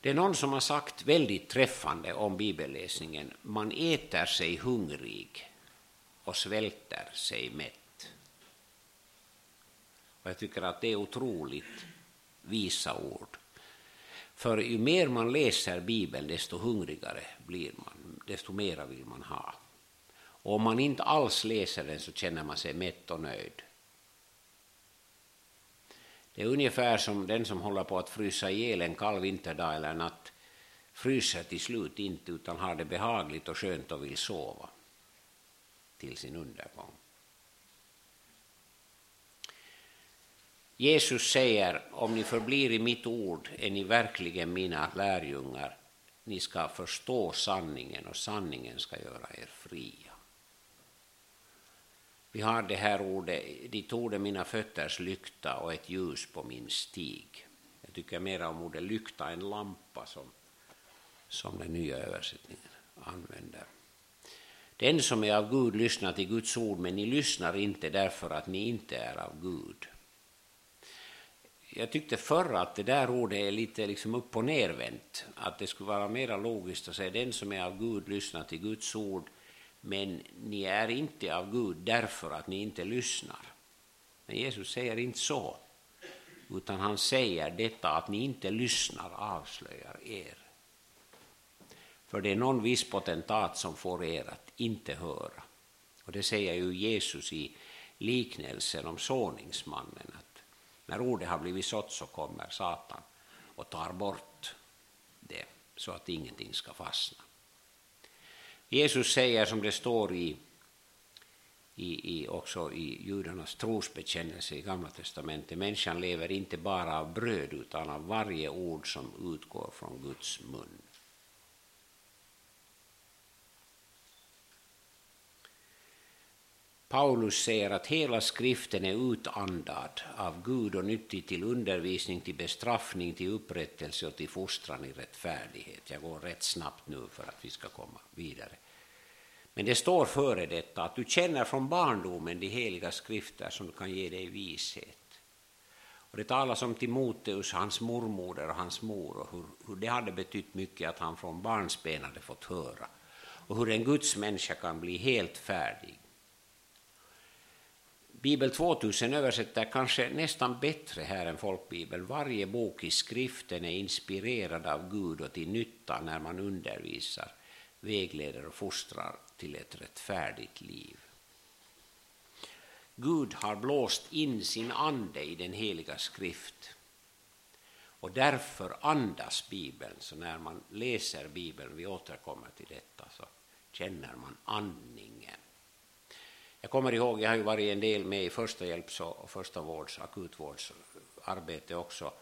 Det är någon som har sagt väldigt träffande om bibelläsningen, man äter sig hungrig och svälter sig mätt. Och jag tycker att det är otroligt visa ord. För ju mer man läser Bibeln, desto hungrigare blir man, desto mera vill man ha. Och om man inte alls läser den så känner man sig mätt och nöjd. Det är ungefär som den som håller på att frysa ihjäl en kall vinterdag eller natt fryser till slut inte utan har det behagligt och skönt och vill sova till sin undergång. Jesus säger, om ni förblir i mitt ord är ni verkligen mina lärjungar. Ni ska förstå sanningen och sanningen ska göra er fria. Vi har det här ordet, ditt ord är mina fötters lykta och ett ljus på min stig. Jag tycker mer om ordet lykta än lampa som, som den nya översättningen använder. Den som är av Gud lyssnar till Guds ord, men ni lyssnar inte därför att ni inte är av Gud. Jag tyckte förr att det där ordet är lite liksom upp och nervänt. Att det skulle vara mer logiskt att säga den som är av Gud lyssnar till Guds ord, men ni är inte av Gud därför att ni inte lyssnar. Men Jesus säger inte så, utan han säger detta att ni inte lyssnar avslöjar er. För det är någon viss potentat som får er att inte höra. Och det säger ju Jesus i liknelsen om såningsmannen, när ordet har blivit sått så kommer Satan och tar bort det så att ingenting ska fastna. Jesus säger som det står i, i, i, också i judarnas trosbekännelse i Gamla testamentet, människan lever inte bara av bröd utan av varje ord som utgår från Guds mun. Paulus säger att hela skriften är utandad av Gud och nyttig till undervisning, till bestraffning, till upprättelse och till fostran i rättfärdighet. Jag går rätt snabbt nu för att vi ska komma vidare. Men det står före detta att du känner från barndomen de heliga skrifter som kan ge dig vishet. Och det talas om Timoteus, hans mormoder och hans mor och hur, hur det hade betytt mycket att han från barnsben hade fått höra. Och hur en gudsmänniska kan bli helt färdig Bibel 2000 översätter kanske nästan bättre här än folkbibeln. Varje bok i skriften är inspirerad av Gud och till nytta när man undervisar, vägleder och fostrar till ett rättfärdigt liv. Gud har blåst in sin ande i den heliga skrift. Och därför andas Bibeln, så när man läser Bibeln, vi återkommer till detta, så känner man andning. Jag kommer ihåg, jag har ju varit en del med i första hjälps och första vårds, akutvårdsarbete också.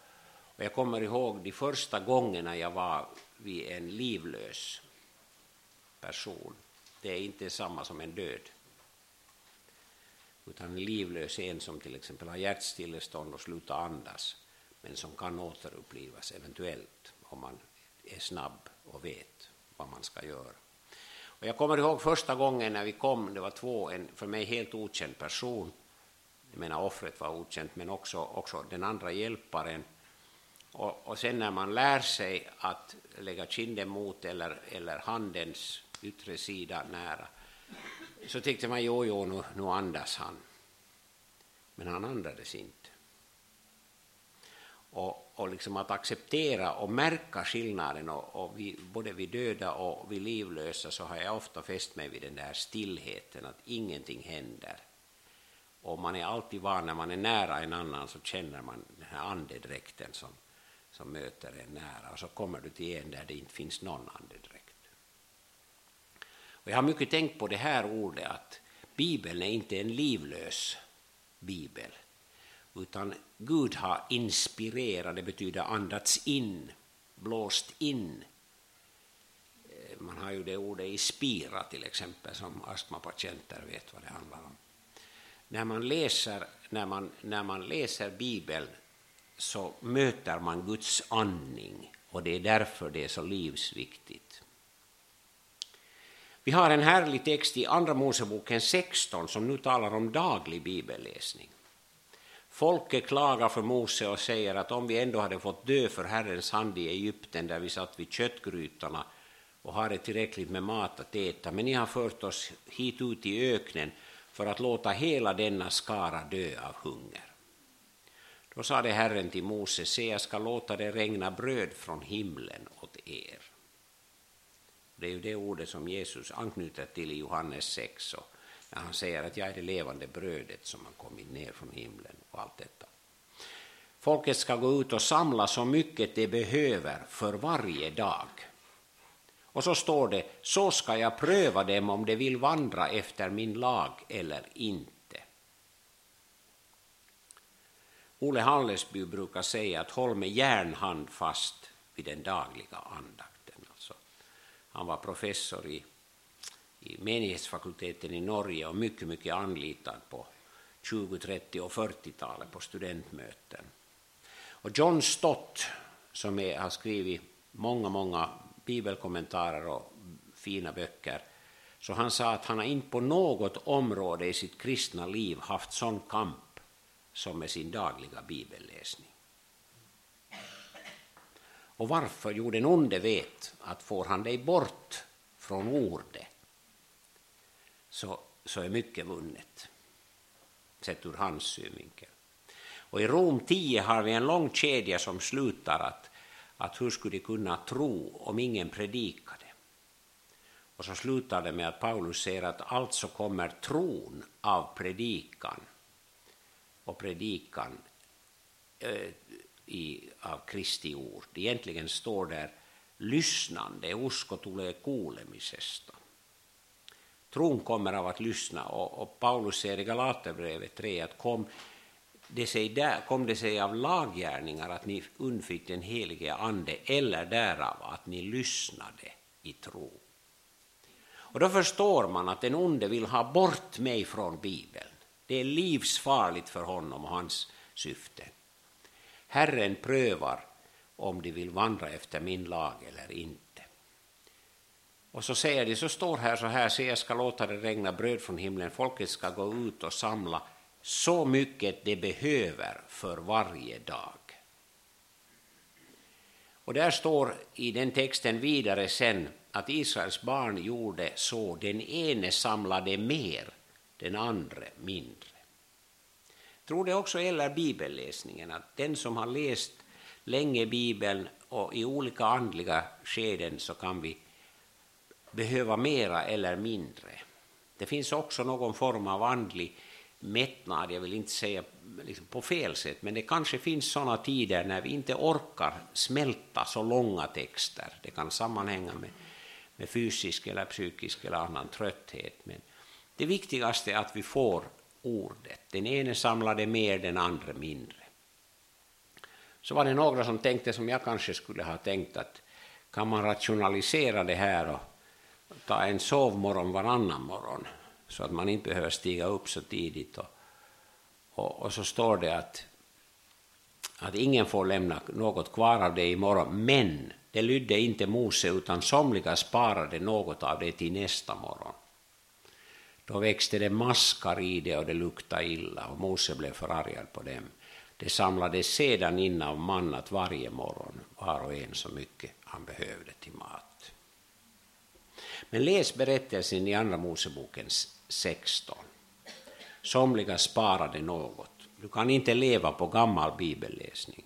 Och jag kommer ihåg de första gångerna jag var vid en livlös person. Det är inte samma som en död. Utan en livlös är en som till exempel har hjärtstillestånd och slutar andas, men som kan återupplivas eventuellt om man är snabb och vet vad man ska göra. Och jag kommer ihåg första gången när vi kom, det var två, en för mig helt okänd person. Jag menar offret var okänt, men också, också den andra hjälparen. Och, och sen när man lär sig att lägga kinden mot eller, eller handens yttre sida nära, så tyckte man jo, jo, nu, nu andas han. Men han andades inte. Och, och liksom att acceptera och märka skillnaden, och, och vi, både vid döda och vid livlösa, så har jag ofta fäst mig vid den där stillheten, att ingenting händer. Och man är alltid van, när man är nära en annan så känner man den här andedräkten som, som möter en nära, och så kommer du till en där det inte finns någon andedräkt. Och jag har mycket tänkt på det här ordet, att Bibeln är inte en livlös bibel, utan Gud har inspirerat, det betyder andats in, blåst in. Eh, man har ju det ordet i spira till exempel, som astmapatienter vet vad det handlar om. När man läser, när man, när man läser Bibeln så möter man Guds andning och det är därför det är så livsviktigt. Vi har en härlig text i Andra Moseboken 16 som nu talar om daglig bibelläsning. Folket klagar för Mose och säger att om vi ändå hade fått dö för Herrens hand i Egypten där vi satt vid köttgrytorna och hade tillräckligt med mat att äta, men ni har fört oss hit ut i öknen för att låta hela denna skara dö av hunger. Då sade Herren till Mose, se jag ska låta det regna bröd från himlen åt er. Det är ju det ordet som Jesus anknyter till i Johannes 6, och när han säger att jag är det levande brödet som har kommit ner från himlen och allt detta. Folket ska gå ut och samla så mycket de behöver för varje dag. Och så står det, så ska jag pröva dem om de vill vandra efter min lag eller inte. Ole Hallesby brukar säga att håll med järnhand fast vid den dagliga andakten. Alltså, han var professor i, i menighetsfakulteten i Norge och mycket, mycket anlitad på 20, 30 och 40-talet på studentmöten. Och John Stott, som är, har skrivit många, många bibelkommentarer och fina böcker, så han sa att han har inte på något område i sitt kristna liv haft sån kamp som med sin dagliga bibelläsning. Och varför? Jo, den onde vet att får han dig bort från ordet så, så är mycket vunnet, sett ur hans synvinkel. Och i Rom 10 har vi en lång kedja som slutar att, att hur skulle de kunna tro om ingen predikade? Och så slutar det med att Paulus säger att alltså kommer tron av predikan och predikan äh, i, av Kristi ord. Egentligen står där lyssnande, usko tulee kuulemisesta. Tron kommer av att lyssna och, och Paulus säger i Galaterbrevet 3 att kom det sig där, kom det sig av laggärningar att ni undfick den helige Ande eller därav att ni lyssnade i tro. Och då förstår man att den onde vill ha bort mig från Bibeln. Det är livsfarligt för honom och hans syfte. Herren prövar om de vill vandra efter min lag eller inte. Och så säger de, så står här så här, se jag ska låta det regna bröd från himlen, folket ska gå ut och samla så mycket de behöver för varje dag. Och där står i den texten vidare sen att Israels barn gjorde så, den ene samlade mer, den andra mindre. Tror det också gäller bibelläsningen, att den som har läst länge Bibeln och i olika andliga skeden så kan vi behöva mera eller mindre. Det finns också någon form av andlig mättnad, jag vill inte säga liksom på fel sätt, men det kanske finns sådana tider när vi inte orkar smälta så långa texter. Det kan sammanhänga med, med fysisk eller psykisk eller annan trötthet. Men det viktigaste är att vi får ordet. Den ene samlade mer, den andra mindre. Så var det några som tänkte som jag kanske skulle ha tänkt att kan man rationalisera det här och ta en sovmorgon varannan morgon så att man inte behöver stiga upp så tidigt. Och, och, och så står det att, att ingen får lämna något kvar av det imorgon, men det lydde inte Mose, utan somliga sparade något av det till nästa morgon. Då växte det maskar i det och det luktade illa och Mose blev förargad på dem. Det samlades sedan in av mannat varje morgon, var och en så mycket han behövde till mat. Men läs berättelsen i Andra Mosebokens 16. Somliga sparade något. Du kan inte leva på gammal bibelläsning.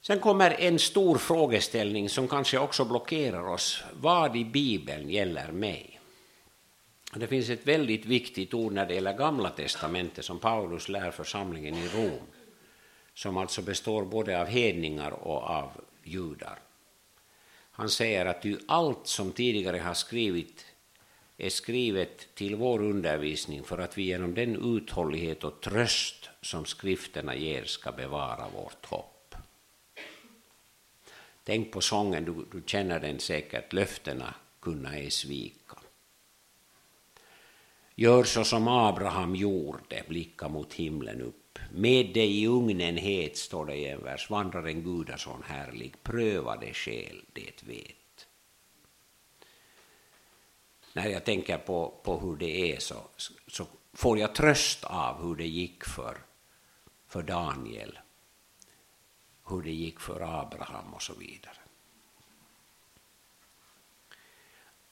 Sen kommer en stor frågeställning som kanske också blockerar oss. Vad i Bibeln gäller mig? Det finns ett väldigt viktigt ord när det gäller Gamla testamentet som Paulus lär församlingen i Rom, som alltså består både av hedningar och av judar. Han säger att ju allt som tidigare har skrivit är skrivet till vår undervisning för att vi genom den uthållighet och tröst som skrifterna ger ska bevara vårt hopp. Tänk på sången, du, du känner den säkert, löftena kunna ej svika. Gör så som Abraham gjorde, blicka mot himlen upp med dig i ugnen het, står det i en vers, vandrar en gudason härlig, pröva det själ det vet. När jag tänker på, på hur det är så, så får jag tröst av hur det gick för, för Daniel, hur det gick för Abraham och så vidare.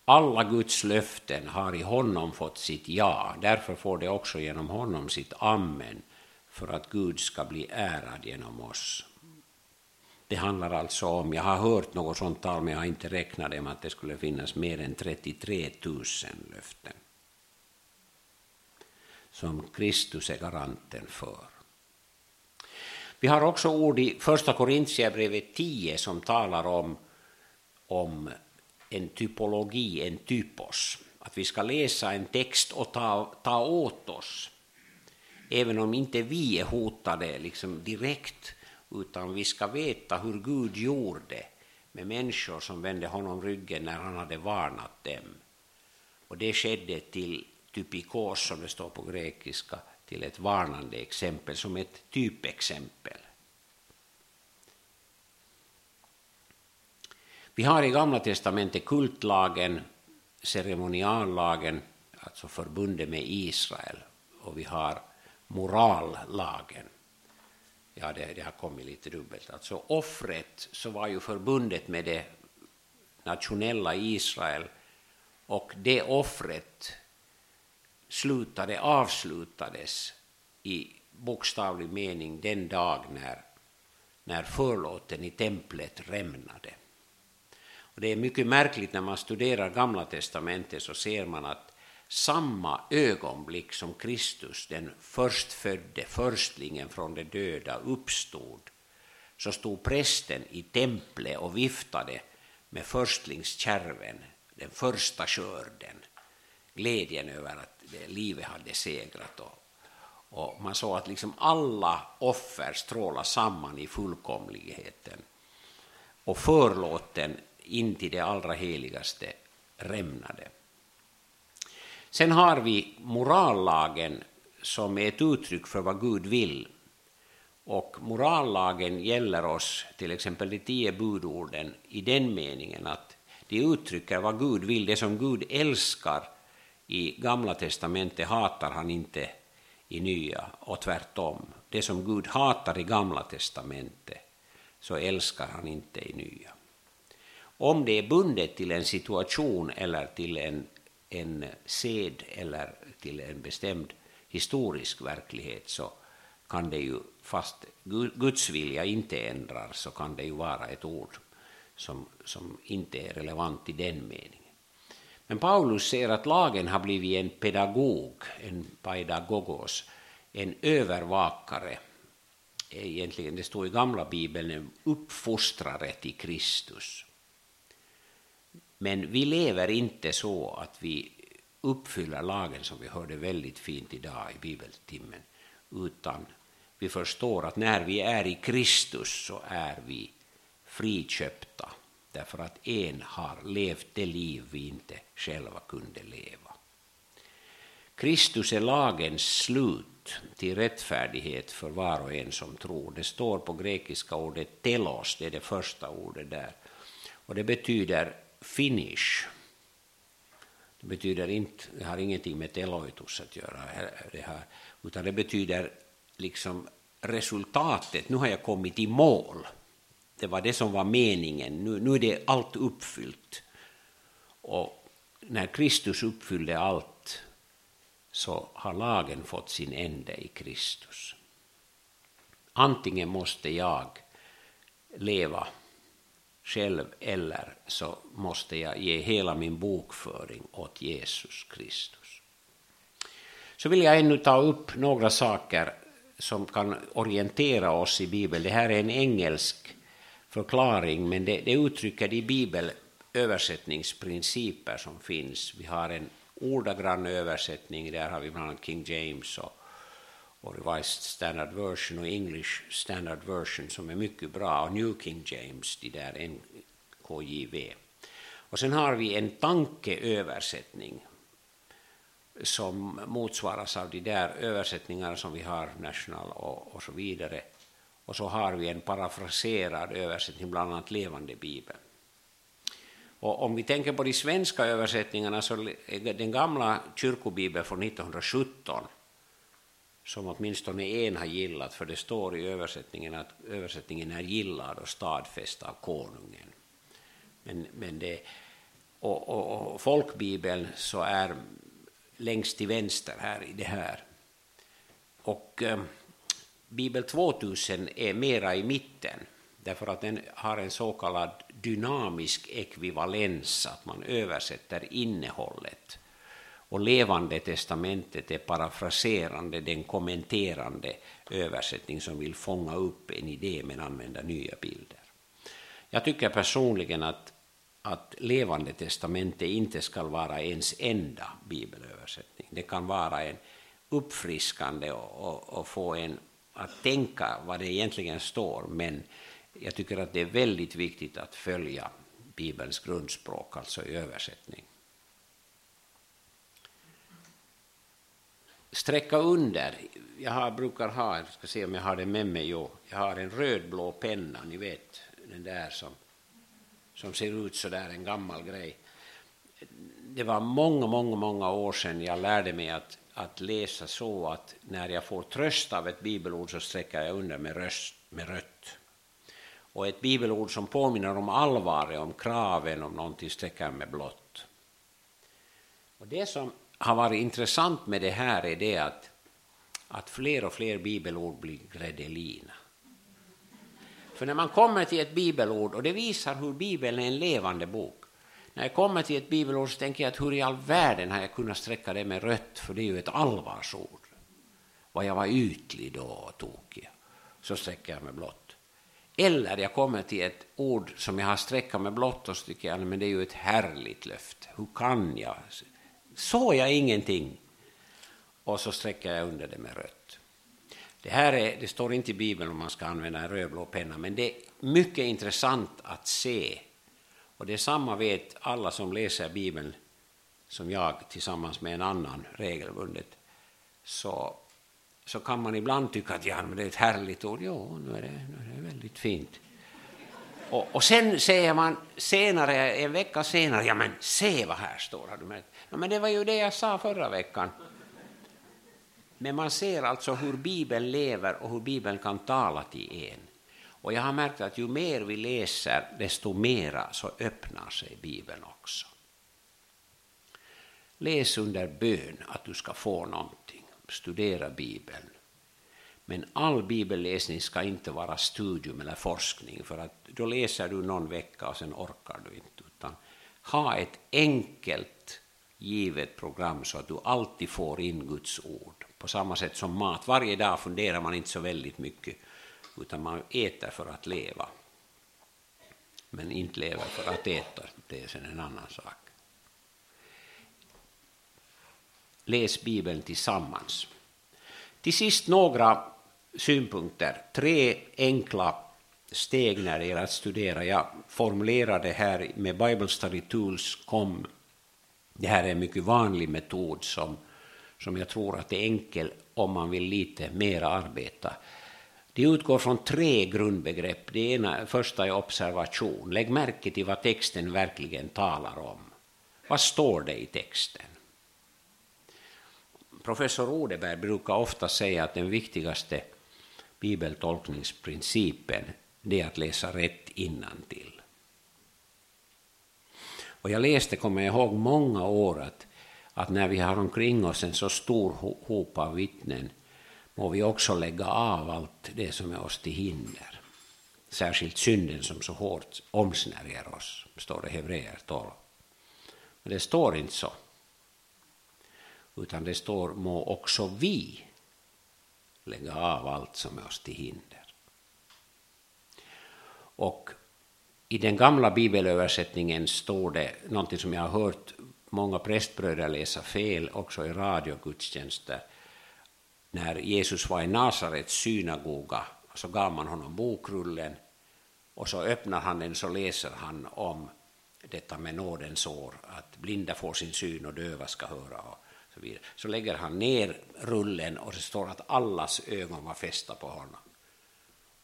Alla Guds löften har i honom fått sitt ja, därför får det också genom honom sitt amen, för att Gud ska bli ärad genom oss. Det handlar alltså om, jag har hört något sånt tal, men jag har inte räknat det med att det skulle finnas mer än 33 000 löften som Kristus är garanten för. Vi har också ord i Första Korintierbrevet 10 som talar om, om en typologi, en typos. Att vi ska läsa en text och ta, ta åt oss. Även om inte vi är hotade liksom direkt, utan vi ska veta hur Gud gjorde med människor som vände honom ryggen när han hade varnat dem. Och det skedde till typikos, som det står på grekiska, till ett varnande exempel, som ett typexempel. Vi har i Gamla testamentet kultlagen, ceremoniallagen, alltså förbundet med Israel, och vi har morallagen. Ja, det, det har kommit lite dubbelt. Alltså offret så var ju förbundet med det nationella Israel och det offret slutade, avslutades i bokstavlig mening den dag när, när förlåten i templet rämnade. Och det är mycket märkligt när man studerar Gamla testamentet så ser man att samma ögonblick som Kristus, den förstfödde, förstlingen från de döda, uppstod så stod prästen i templet och viftade med förstlingskärven, den första skörden, glädjen över att livet hade segrat. Och, och man såg att liksom alla offer strålade samman i fullkomligheten. Och förlåten in till det allra heligaste rämnade. Sen har vi morallagen som är ett uttryck för vad Gud vill. Och morallagen gäller oss, till exempel de tio budorden, i den meningen att de uttrycker vad Gud vill, det som Gud älskar i Gamla testamentet hatar han inte i Nya och tvärtom. Det som Gud hatar i Gamla testamentet så älskar han inte i Nya. Om det är bundet till en situation eller till en, en sed eller till en bestämd historisk verklighet så kan det ju, fast Guds vilja inte ändrar, så kan det ju vara ett ord som, som inte är relevant i den meningen. Men Paulus ser att lagen har blivit en pedagog, en pedagogos, en övervakare. Egentligen, det står i gamla bibeln, en uppfostrare till Kristus. Men vi lever inte så att vi uppfyller lagen som vi hörde väldigt fint idag i bibeltimmen, utan vi förstår att när vi är i Kristus så är vi friköpta därför att en har levt det liv vi inte själva kunde leva. Kristus är lagens slut till rättfärdighet för var och en som tror. Det står på grekiska ordet telos, det är det första ordet där. Och det betyder finish. Det betyder inte, det har ingenting med teloitus att göra, det här, utan det betyder liksom resultatet, nu har jag kommit i mål. Det var det som var meningen. Nu, nu är det allt uppfyllt. Och när Kristus uppfyllde allt så har lagen fått sin ände i Kristus. Antingen måste jag leva själv eller så måste jag ge hela min bokföring åt Jesus Kristus. Så vill jag ännu ta upp några saker som kan orientera oss i Bibeln. Det här är en engelsk förklaring, men det, det uttrycker de bibelöversättningsprinciper som finns. Vi har en ordagrann översättning, där har vi bland annat King James och, och Revised Standard Version och English Standard Version som är mycket bra, och New King James, de där NKJV. Och sen har vi en tankeöversättning som motsvaras av de där översättningarna som vi har, National och, och så vidare. Och så har vi en parafraserad översättning, bland annat Levande Bibeln. Och om vi tänker på de svenska översättningarna så är den gamla kyrkobibeln från 1917 som åtminstone en har gillat, för det står i översättningen att översättningen är gillad och stadfäst av konungen. Men, men det, Och, och, och folkbibeln så är längst till vänster här i det här. Och eh, Bibel 2000 är mera i mitten därför att den har en så kallad dynamisk ekvivalens, att man översätter innehållet. Och Levande testamentet är parafraserande, den kommenterande översättning som vill fånga upp en idé men använda nya bilder. Jag tycker personligen att, att Levande testamentet inte ska vara ens enda bibelöversättning. Det kan vara en uppfriskande och, och, och få en att tänka vad det egentligen står, men jag tycker att det är väldigt viktigt att följa Bibelns grundspråk, alltså i översättning. Sträcka under. Jag har, brukar ha, jag ska se om jag har det med mig, jo. jag har en rödblå penna, ni vet den där som, som ser ut så där en gammal grej. Det var många, många, många år sedan jag lärde mig att, att läsa så att när jag får tröst av ett bibelord så sträcker jag under med, röst, med rött. Och ett bibelord som påminner om allvaret, om kraven, om någonting sträcker jag med blått. Och det som har varit intressant med det här är det att, att fler och fler bibelord blir gredelina. För när man kommer till ett bibelord, och det visar hur Bibeln är en levande bok, när jag kommer till ett bibelord så tänker jag att hur i all världen har jag kunnat sträcka det med rött, för det är ju ett allvarsord. Vad jag var ytlig då och tokig, så sträcker jag med blått. Eller jag kommer till ett ord som jag har sträckat med blått och så tycker jag men det är ju ett härligt löfte. Hur kan jag? Såg jag ingenting? Och så sträcker jag under det med rött. Det här är, det står inte i Bibeln om man ska använda en rödblå penna, men det är mycket intressant att se. Och det samma vet alla som läser Bibeln som jag tillsammans med en annan regelbundet. Så, så kan man ibland tycka att ja, men det är ett härligt ord. Jo, nu är det, nu är det väldigt fint. Och, och sen säger man senare, en vecka senare, ja men se vad här står. Har du märkt? Ja, men det var ju det jag sa förra veckan. Men man ser alltså hur Bibeln lever och hur Bibeln kan tala till en. Och jag har märkt att ju mer vi läser, desto mera så öppnar sig Bibeln också. Läs under bön att du ska få någonting. Studera Bibeln. Men all bibelläsning ska inte vara studium eller forskning, för att då läser du någon vecka och sen orkar du inte. Utan ha ett enkelt givet program så att du alltid får in Guds ord. På samma sätt som mat. Varje dag funderar man inte så väldigt mycket, utan man äter för att leva. Men inte lever för att äta, det är sen en annan sak. Läs Bibeln tillsammans. Till sist några synpunkter. Tre enkla steg när det gäller att studera. Jag formulerade här med Bible Study Tools kom det här är en mycket vanlig metod som, som jag tror att är enkel om man vill lite mer arbeta. Det utgår från tre grundbegrepp. Det ena, första är observation. Lägg märke till vad texten verkligen talar om. Vad står det i texten? Professor Odeberg brukar ofta säga att den viktigaste bibeltolkningsprincipen är att läsa rätt innantill. Och jag läste, kommer jag ihåg, många år att, att när vi har omkring oss en så stor hop av vittnen må vi också lägga av allt det som är oss till hinder. Särskilt synden som så hårt omsnärjer oss, står det i Hebreer 12. Men det står inte så. Utan det står må också vi lägga av allt som är oss till hinder. Och i den gamla bibelöversättningen står det någonting som jag har hört många prästbröder läsa fel också i radiogudstjänster. När Jesus var i Nasarets synagoga så gav man honom bokrullen och så öppnar han den så läser han om detta med nådens år, att blinda får sin syn och döva ska höra och så vidare. Så lägger han ner rullen och det står att allas ögon var fästa på honom.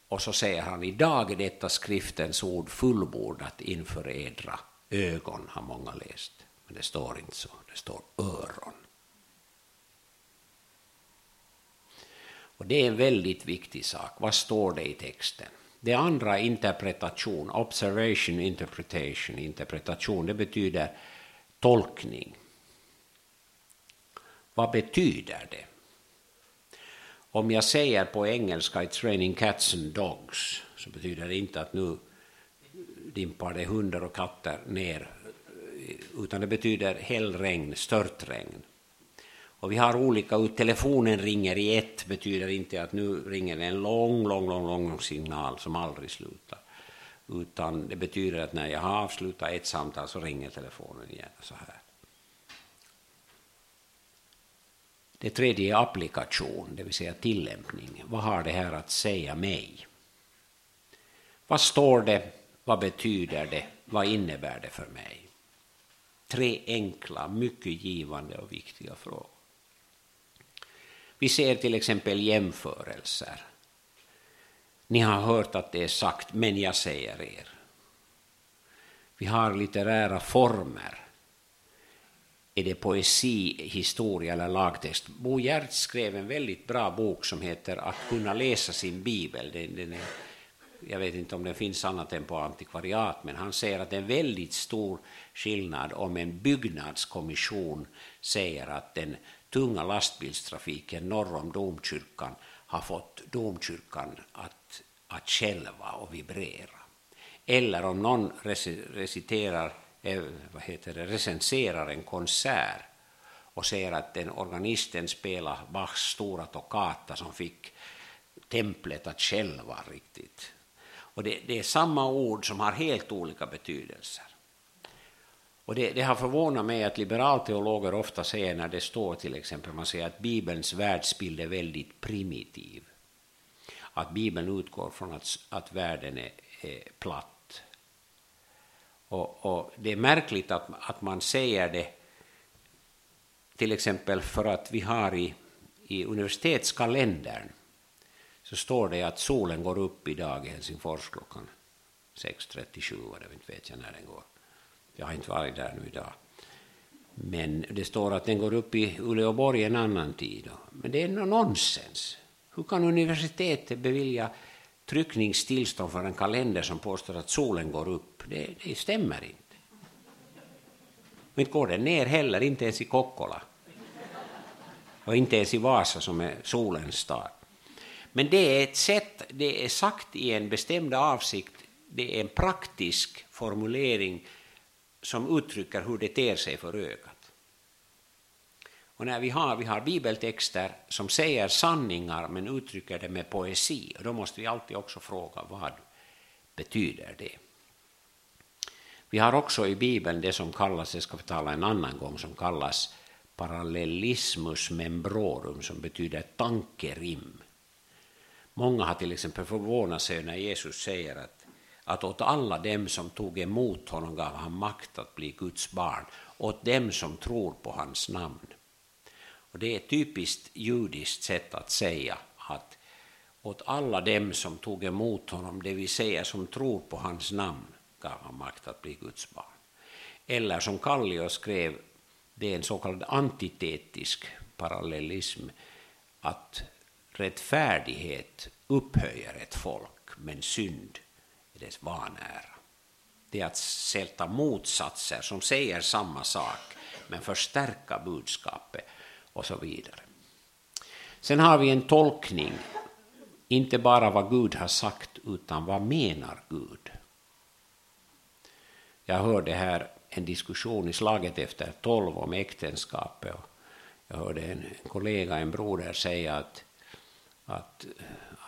Och så säger han, idag är detta skriftens ord fullbordat inför edra ögon, har många läst. Men det står inte så, det står öron. Och det är en väldigt viktig sak. Vad står det i texten? Det andra interpretation, observation, interpretation. Interpretation, det betyder tolkning. Vad betyder det? Om jag säger på engelska It's raining cats and dogs så betyder det inte att nu dimpar det hundar och katter ner utan det betyder hällregn, störtregn. Och vi har olika, telefonen ringer i ett betyder inte att nu ringer en lång, lång, lång, lång signal som aldrig slutar. Utan det betyder att när jag har avslutat ett samtal så ringer telefonen igen. Så här. Det tredje är applikation, det vill säga tillämpning. Vad har det här att säga mig? Vad står det? Vad betyder det? Vad innebär det för mig? Tre enkla, mycket givande och viktiga frågor. Vi ser till exempel jämförelser. Ni har hört att det är sagt, men jag säger er. Vi har litterära former. Är det poesi, historia eller lagtext? Bo Hjertz skrev en väldigt bra bok som heter Att kunna läsa sin bibel. Den, den är, jag vet inte om den finns annat än på antikvariat, men han säger att det är en väldigt stor skillnad om en byggnadskommission säger att den tunga lastbilstrafiken norr om domkyrkan har fått domkyrkan att, att kälva och vibrera. Eller om någon reciterar, Eh, vad heter det, recenserar en konsert och säger att den organisten spelar Bachs stora toccata som fick templet att själva riktigt. Och det, det är samma ord som har helt olika betydelser. Och det, det, har förvånat mig att liberalteologer ofta säger när det står till exempel, man säger att Bibelns världsbild är väldigt primitiv. Att Bibeln utgår från att, att världen är, är platt. Och, och, det är märkligt att, att man säger det till exempel för att vi har i, i universitetskalendern så står det att solen går upp idag i Helsingfors klockan 6.37, eller inte vet jag när den går. Jag har inte varit där nu idag. Men det står att den går upp i Uleåborg en annan tid. Men det är nonsens. Hur kan universitetet bevilja tryckningstillstånd för en kalender som påstår att solen går upp? Det, det stämmer inte. Och inte går den ner heller, inte ens i Kokkola. Och inte ens i Vasa som är solens stad. Men det är ett sätt, det är sagt i en bestämd avsikt, det är en praktisk formulering som uttrycker hur det ter sig för ögat. Och när vi har, vi har bibeltexter som säger sanningar men uttrycker det med poesi, och då måste vi alltid också fråga vad betyder det? Vi har också i Bibeln det som kallas, det ska vi tala en annan gång, som kallas parallellismus membrorum, som betyder tankerim. Många har till exempel förvånat sig när Jesus säger att att åt alla dem som tog emot honom gav han makt att bli Guds barn, åt dem som tror på hans namn. Och det är ett typiskt judiskt sätt att säga att åt alla dem som tog emot honom, det vill säga som tror på hans namn, gav han makt att bli Guds barn. Eller som Kallio skrev, det är en så kallad antitetisk parallellism, att rättfärdighet upphöjer ett folk, men synd är dess vanära. Det är att sätta motsatser som säger samma sak men förstärka budskapet och så vidare. Sen har vi en tolkning, inte bara vad Gud har sagt utan vad menar Gud? Jag hörde här en diskussion i slaget efter tolv om äktenskapet. Och jag hörde en kollega, en broder, säga att, att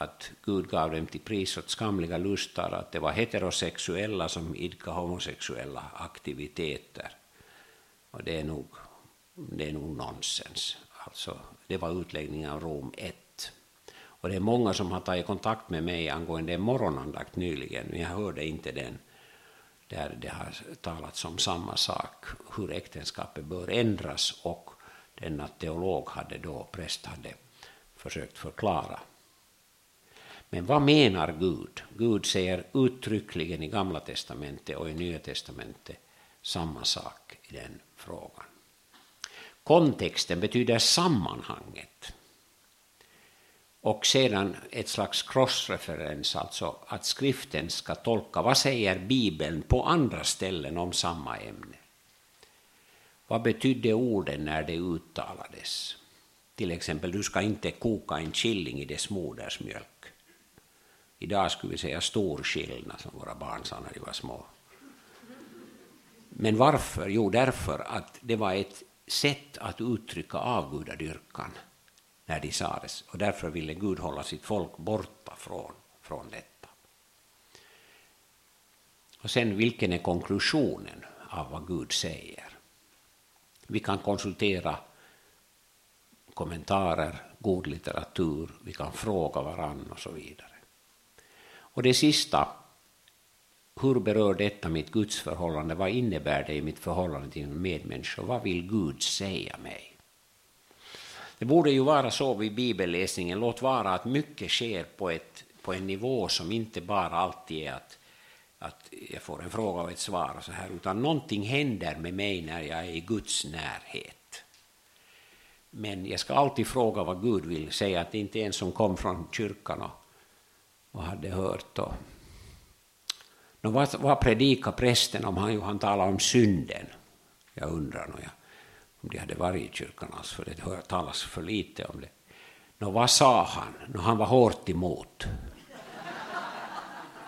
att Gud gav dem till pris åt skamliga lustar, att det var heterosexuella som idkade homosexuella aktiviteter. Och det är nog, det är nog nonsens. Alltså, det var utläggningen av Rom 1. Och det är många som har tagit kontakt med mig angående en morgonandakt nyligen, men jag hörde inte den där det har talats om samma sak, hur äktenskapet bör ändras och denna teolog hade då, präst hade försökt förklara men vad menar Gud? Gud säger uttryckligen i Gamla testamentet och i Nya testamentet samma sak i den frågan. Kontexten betyder sammanhanget. och sedan ett slags crossreferens, alltså att skriften ska tolka vad säger Bibeln på andra ställen om samma ämne. Vad betydde orden när de uttalades? Till exempel, du ska inte koka en killing i dess modersmjölk. Idag skulle vi säga stor skillnad, som våra barn sa när de var små. Men varför? Jo, därför att det var ett sätt att uttrycka avgudadyrkan när de sades. Och därför ville Gud hålla sitt folk borta från, från detta. Och sen, vilken är konklusionen av vad Gud säger? Vi kan konsultera kommentarer, god litteratur, vi kan fråga varann och så vidare. Och det sista, hur berör detta mitt gudsförhållande? Vad innebär det i mitt förhållande till medmänniskor? Vad vill Gud säga mig? Det borde ju vara så vid bibelläsningen, låt vara att mycket sker på, ett, på en nivå som inte bara alltid är att, att jag får en fråga och ett svar, och så här, utan någonting händer med mig när jag är i Guds närhet. Men jag ska alltid fråga vad Gud vill säga, att det inte är en som kom från kyrkan och, och hade hört. Och, No, vad, vad predikar prästen om han, han talar om synden? Jag undrar nog. Ja om de hade varit i kyrkan, alls, för det hör talas för lite om det. Nå, vad sa han? Nå, han var hårt emot.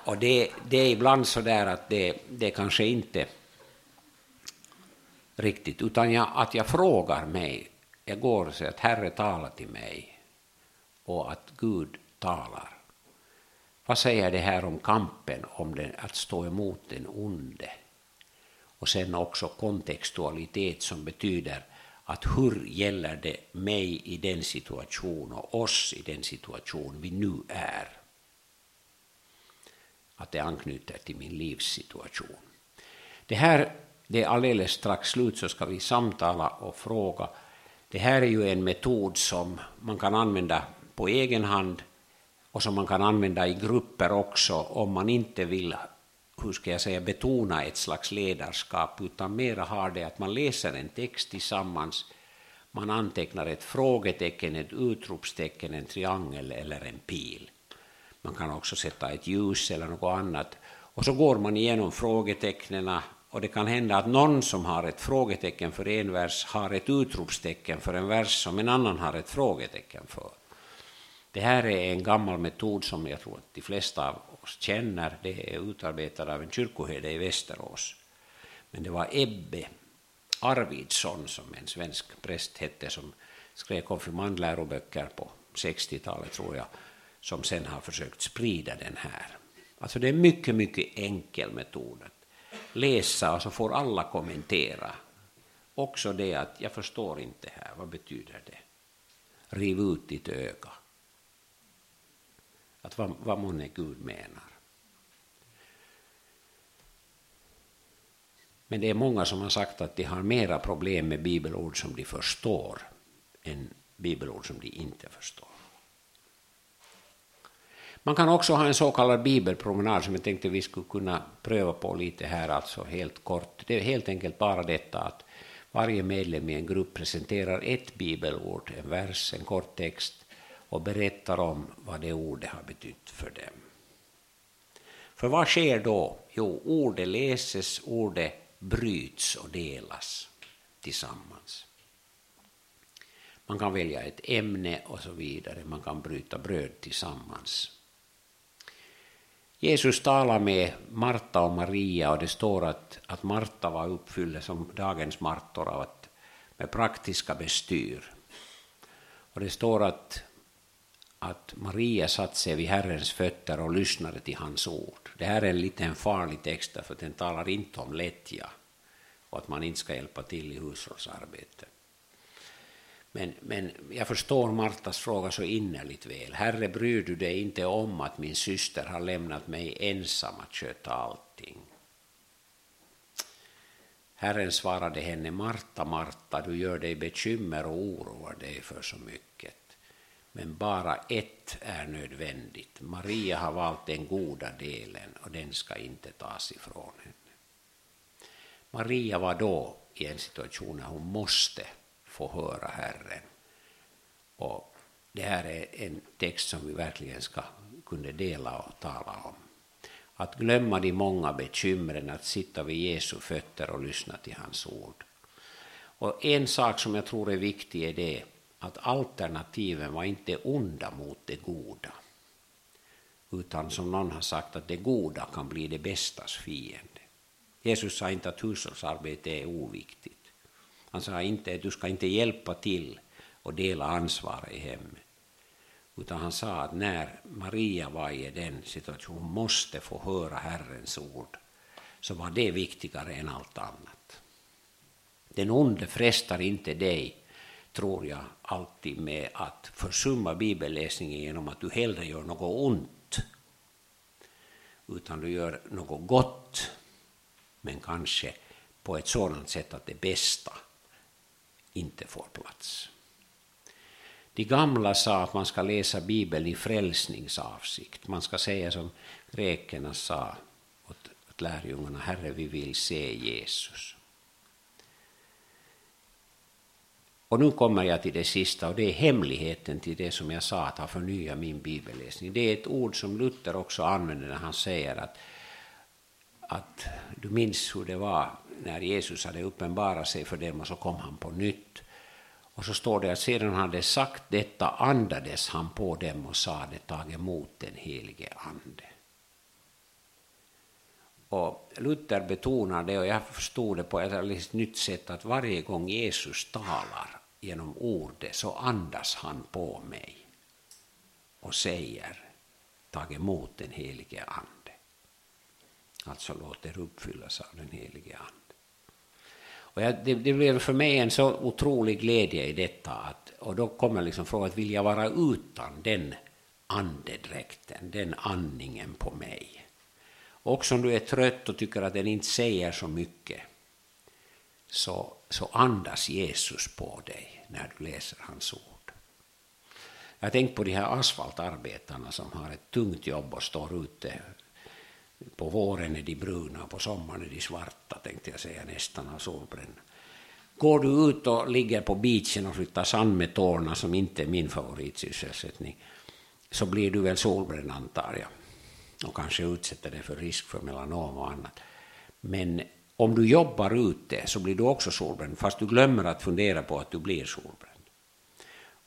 Och det, det är ibland så där att det, det kanske inte riktigt, utan jag, att jag frågar mig, jag går och säger att Herre talar till mig och att Gud talar. Vad säger det här om kampen, om den, att stå emot den onde? och sen också kontextualitet som betyder att hur gäller det mig i den situation och oss i den situation vi nu är? Att det anknyter till min livssituation. Det här det är alldeles strax slut så ska vi samtala och fråga. Det här är ju en metod som man kan använda på egen hand och som man kan använda i grupper också om man inte vill hur ska jag säga, betona ett slags ledarskap, utan mera har det att man läser en text tillsammans, man antecknar ett frågetecken, ett utropstecken, en triangel eller en pil. Man kan också sätta ett ljus eller något annat. Och så går man igenom frågetecknen och det kan hända att någon som har ett frågetecken för en vers har ett utropstecken för en vers som en annan har ett frågetecken för. Det här är en gammal metod som jag tror att de flesta av oss känner. Det är utarbetad av en kyrkoherde i Västerås. Men det var Ebbe Arvidsson, som en svensk präst hette, som skrev konfirmandläroböcker på 60-talet, tror jag, som sen har försökt sprida den här. Alltså det är en mycket, mycket enkel metod att läsa och så får alla kommentera. Också det att jag förstår inte här, vad betyder det? Riv ut ditt öga att vad, vad månne Gud menar. Men det är många som har sagt att de har mera problem med bibelord som de förstår än bibelord som de inte förstår. Man kan också ha en så kallad bibelpromenad som jag tänkte vi skulle kunna pröva på lite här, alltså helt kort. Det är helt enkelt bara detta att varje medlem i en grupp presenterar ett bibelord, en vers, en kort text, och berättar om vad det ordet har betytt för dem. För vad sker då? Jo, ordet läses, ordet bryts och delas tillsammans. Man kan välja ett ämne och så vidare, man kan bryta bröd tillsammans. Jesus talar med Marta och Maria och det står att, att Marta var uppfylld som dagens Martor av att, med praktiska bestyr. Och det står att att Maria satt sig vid Herrens fötter och lyssnade till hans ord. Det här är en liten farlig text för den talar inte om lättja och att man inte ska hjälpa till i hushållsarbete. Men, men jag förstår Martas fråga så innerligt väl. Herre, bryr du dig inte om att min syster har lämnat mig ensam att sköta allting? Herren svarade henne, Marta, Marta, du gör dig bekymmer och oroar dig för så mycket. Men bara ett är nödvändigt. Maria har valt den goda delen och den ska inte tas ifrån henne. Maria var då i en situation när hon måste få höra Herren. Och det här är en text som vi verkligen ska kunna dela och tala om. Att glömma de många bekymren, att sitta vid Jesu fötter och lyssna till hans ord. Och en sak som jag tror är viktig är det att alternativen var inte onda mot det goda. Utan som någon har sagt att det goda kan bli det bästas fiende. Jesus sa inte att hushållsarbete är oviktigt. Han sa inte att du ska inte hjälpa till och dela ansvaret i hemmet. Utan han sa att när Maria var i den situationen, måste få höra Herrens ord, så var det viktigare än allt annat. Den onde frestar inte dig, tror jag, alltid med att försumma bibelläsningen genom att du hellre gör något ont. Utan du gör något gott, men kanske på ett sådant sätt att det bästa inte får plats. De gamla sa att man ska läsa Bibeln i frälsningsavsikt. Man ska säga som grekerna sa åt, åt lärjungarna, Herre vi vill se Jesus. Och nu kommer jag till det sista och det är hemligheten till det som jag sa att ha förnyat min bibelläsning. Det är ett ord som Luther också använder när han säger att, att du minns hur det var när Jesus hade uppenbarat sig för dem och så kom han på nytt. Och så står det att sedan han hade sagt detta andades han på dem och sade tag emot den helige ande. Och Luther betonar det och jag förstod det på ett alldeles nytt sätt att varje gång Jesus talar genom ordet så andas han på mig och säger tag emot den helige ande. Alltså låt er uppfyllas av den helige ande. Och jag, det, det, blev för mig en så otrolig glädje i detta. Att, och då kommer liksom frågan, vill jag vara utan den andedräkten, den andningen på mig? Och om du är trött och tycker att den inte säger så mycket, så, så andas Jesus på dig när du läser hans ord. Jag har tänkt på de här asfaltarbetarna som har ett tungt jobb och står ute på våren är de bruna och på sommaren är de svarta, tänkte jag säga, nästan av solbränna. Går du ut och ligger på beachen och flyttar sand med tårna, som inte är min favoritsysselsättning, så blir du väl solbränd antar jag. Och kanske utsätter dig för risk för melanom och annat. Men om du jobbar ute så blir du också solbränd, fast du glömmer att fundera på att du blir solbränd.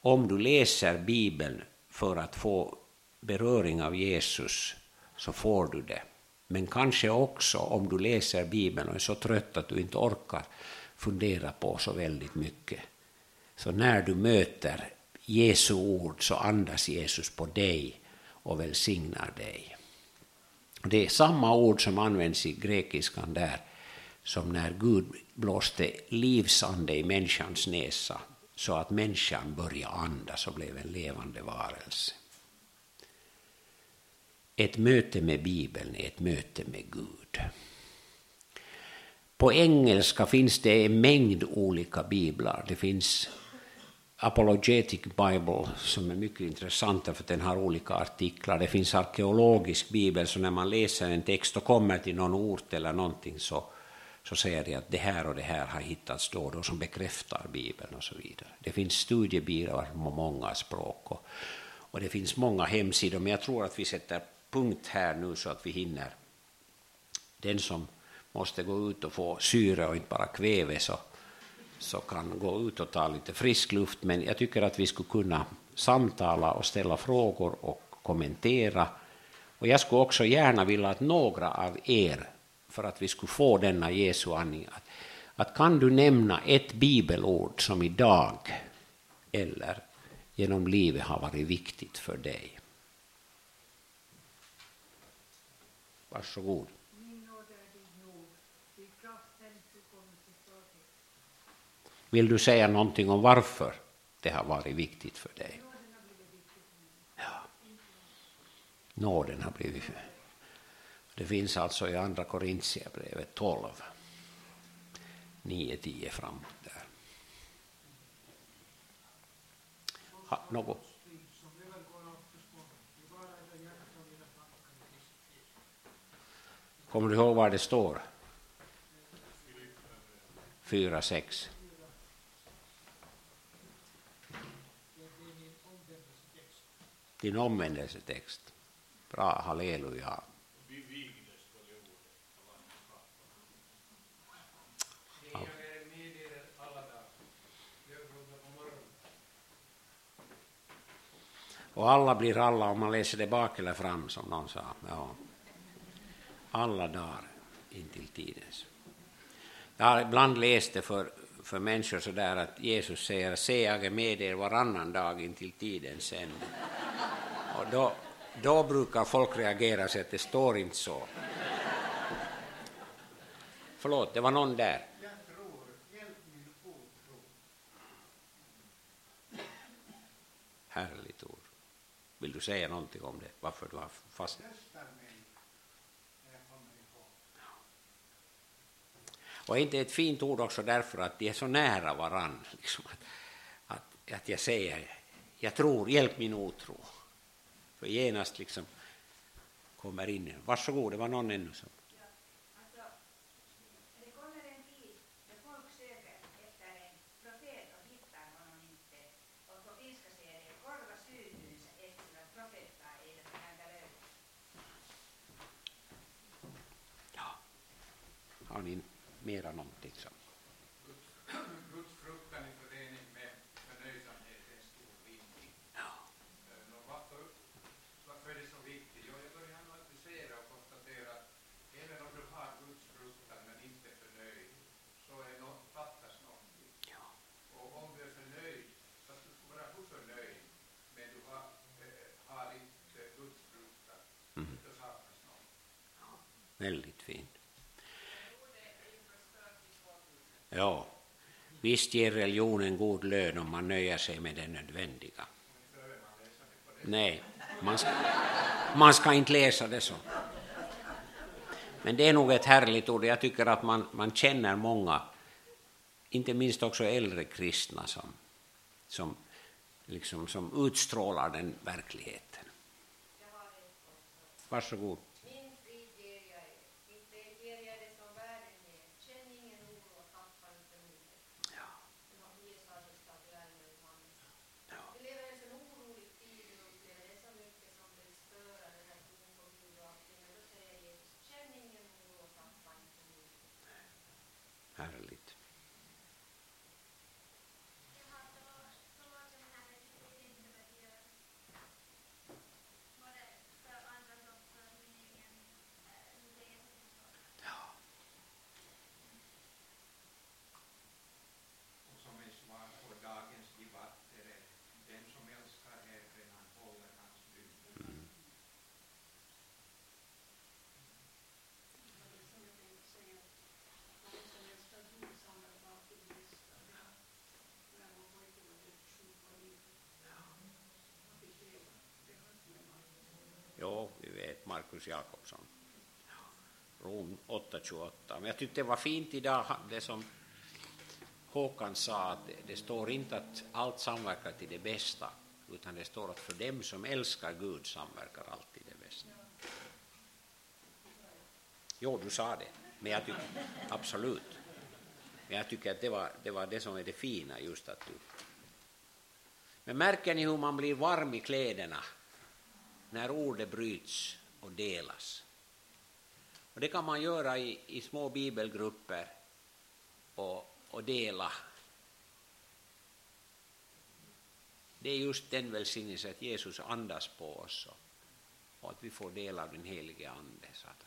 Om du läser Bibeln för att få beröring av Jesus så får du det. Men kanske också om du läser Bibeln och är så trött att du inte orkar fundera på så väldigt mycket. Så när du möter Jesu ord så andas Jesus på dig och välsignar dig. Det är samma ord som används i grekiskan där som när Gud blåste livsande i människans näsa så att människan började andas och blev en levande varelse. Ett möte med Bibeln är ett möte med Gud. På engelska finns det en mängd olika biblar. Det finns Apologetic Bible som är mycket intressant för att den har olika artiklar. Det finns arkeologisk bibel, så när man läser en text och kommer till någon ort eller någonting så, så säger de att det här och det här har hittats då, och då som bekräftar bibeln och så vidare. Det finns studiebiblar på många språk och, och det finns många hemsidor, men jag tror att vi sätter punkt här nu så att vi hinner. Den som måste gå ut och få syre och inte bara kväve så, så kan gå ut och ta lite frisk luft. Men jag tycker att vi skulle kunna samtala och ställa frågor och kommentera. Och jag skulle också gärna vilja att några av er, för att vi skulle få denna Jesu andning, att, att kan du nämna ett bibelord som idag eller genom livet har varit viktigt för dig? Varsågod. Vill du säga någonting om varför det har varit viktigt för dig? Ja. Nåden har blivit... Det finns alltså i Andra Korintierbrevet 12, 9-10 framåt där. Ha, något? Kommer du ihåg var det står? 4, 6. Din omvändelsetext. Bra, halleluja. Och alla blir alla om man läser det bak eller fram som någon sa. Ja. Alla dagar intill tidens. Jag har ibland läst det för, för människor så där att Jesus säger se jag är med er varannan dag intill tidens ände. Och då, då brukar folk reagera så att det står inte så. Förlåt, det var någon där. Herre. Vill du säga någonting om det? Varför du har fast... Och är inte ett fint ord också därför att de är så nära varann. Liksom att, att, att jag säger, jag tror, hjälp min otro. För genast liksom kommer in. Varsågod, det var någon ännu som... Har ni mera någonting som... Guds fruktan i förening med förnöjsamhet är en stor vinning. Ja. Nå, Varför, varför är det så viktigt? Jo, jag börjar analysera och konstatera att även om du har Guds fruktan men inte är förnöjd så är något, fattas någonting. Ja. Och om du är förnöjd, fast du skulle vara hur förnöjd, men du har, eh, har inte Guds fruktan, Mm. då saknas något. Väldigt fint. Ja, visst ger religionen god lön om man nöjer sig med det nödvändiga. Nej, man ska, man ska inte läsa det så. Men det är nog ett härligt ord. Jag tycker att man, man känner många, inte minst också äldre kristna, som, som, liksom, som utstrålar den verkligheten. Varsågod. Min frid ger jag er, mitt frid ger jag det som världen ger. Känn ingen oro och tappa inte modet. Ja, Det var Jesus som till världen och Johannes. ja, Vi lever i en så orolig tid och upplever det är så mycket som vill störa den här tron på Gud och allting. Men då säger Jesus, känn ingen oro och tappa inte modet. härligt. Jag har förlåt, förlåten Herre, du vet inte vad du gör. Både för andras och för min egen eh, del. Ja, Och som ett svar på dagens debatt är det den som älskar Herren, han håller hans bud. jo, vi Markus Jakobsson. Rom 8.28. Men jag tyckte det var fint idag, det som Håkan sa, att det, står inte att allt samverkar till det bästa, utan det står att för dem som älskar Gud samverkar alltid det bästa. Jo, du sa det, men jag tycker absolut. Men jag tycker att det var, det var det som är det fina, just att du... Men märker ni hur man blir varm i kläderna när ordet bryts och delas? Och det kan man göra i, i små bibelgrupper och, och dela. Det är just den välsignelse att Jesus andas på oss och, och att vi får del av den helige Ande. Så att,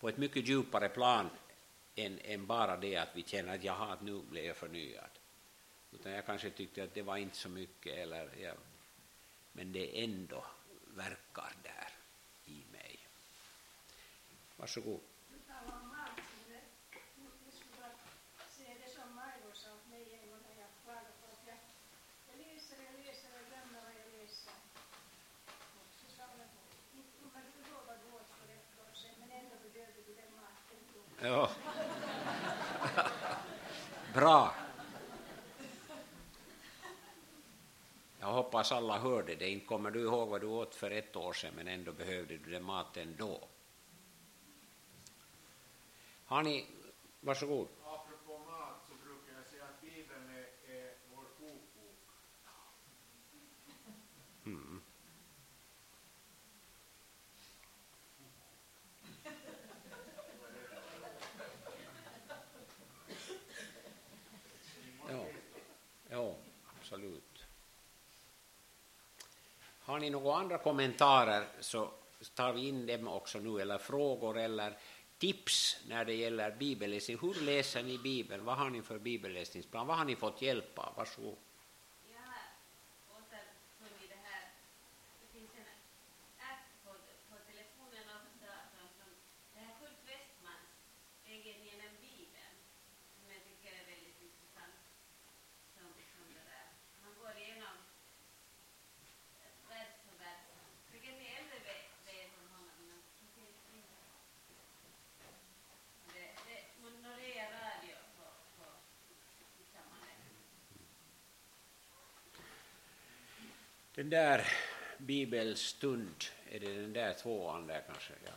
på ett mycket djupare plan än, än bara det att vi känner att jaha, att nu blev jag förnyad. Utan jag kanske tyckte att det var inte så mycket, eller, ja, men det ändå verkar där. Varsågod. Ja. Bra. Jag hoppas alla hörde det. Inte kommer du ihåg vad du åt för ett år sedan, men ändå behövde du den maten då. Har ni, varsågod. Apropå mat så brukar jag säga att Bibeln är, är vår kokbok. Mm. Ja, ja, absolut. Har ni några andra kommentarer så tar vi in dem också nu, eller frågor eller tips när det gäller bibelläsning. Hur läser ni Bibeln? Vad har ni för bibelläsningsplan? Vad har ni fått hjälp av? Varsågod. Jag har återfunnit det här. Det finns en app på, på telefonen och datorn som det här Kurt Westmans Egen genom Bibeln som jag tycker är väldigt intressant. Som, som det där. Han går igenom eh, vers för vers. Vilket ni äldre vet, vet om honom. Men det finns inte. Det, det, Norea Radio på, på, hittar man det. Den där bibelstund, är det den där tvåan där kanske? Ja.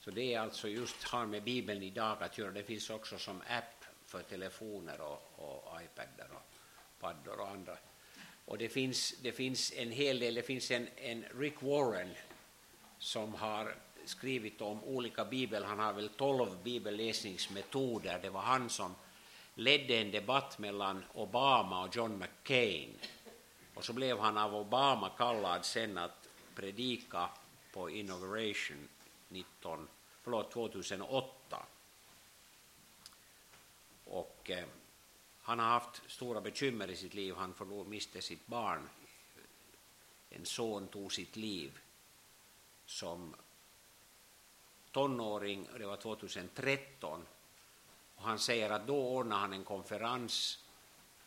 Så det är alltså just har med Bibeln idag att göra. Det finns också som app för telefoner och, och iPadar och paddor och andra. Och det finns, det finns en hel del, det finns en, en Rick Warren som har skrivit om olika bibel, han har väl tolv bibelläsningsmetoder. Det var han som ledde en debatt mellan Obama och John McCain. Och så blev han av Obama kallad sen att predika på inauguration 19, förlåt, 2008. Och eh, han har haft stora bekymmer i sitt liv. Han förlor, miste sitt barn. En son tog sitt liv som tonåring, det var 2013. Och han säger att då ordnade han en konferens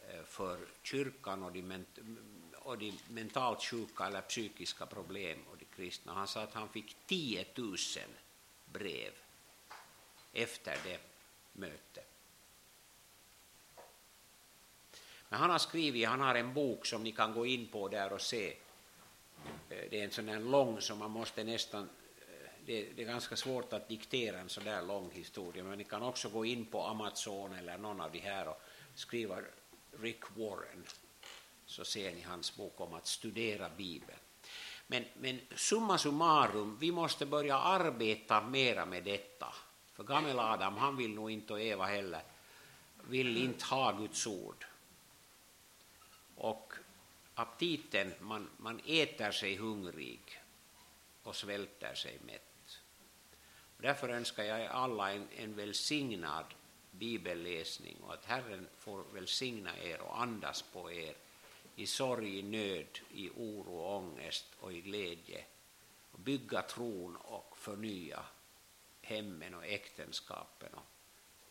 Eh, för kyrkan och de, ment och de mentalt sjuka eller psykiska problem och de kristna. Han sa att han fick 10 000 brev efter det mötet. Men han har skrivit, han har en bok som ni kan gå in på där och se. Eh, det är en sån här lång som man måste nästan, eh, det, det är ganska svårt att diktera en sån där lång historia, men ni kan också gå in på Amazon eller någon av de här och skriva Rick Warren, så ser ni hans bok om att studera Bibeln. Men, men summa summarum, vi måste börja arbeta mera med detta. För gamla Adam, han vill nog inte, och Eva heller, vill inte ha Guds ord. Och aptiten, man, man äter sig hungrig och svälter sig mätt. Därför önskar jag er alla en, en välsignad bibelläsning och att Herren får välsigna er och andas på er i sorg, i nöd, i oro och ångest och i glädje och bygga tron och förnya hemmen och äktenskapen och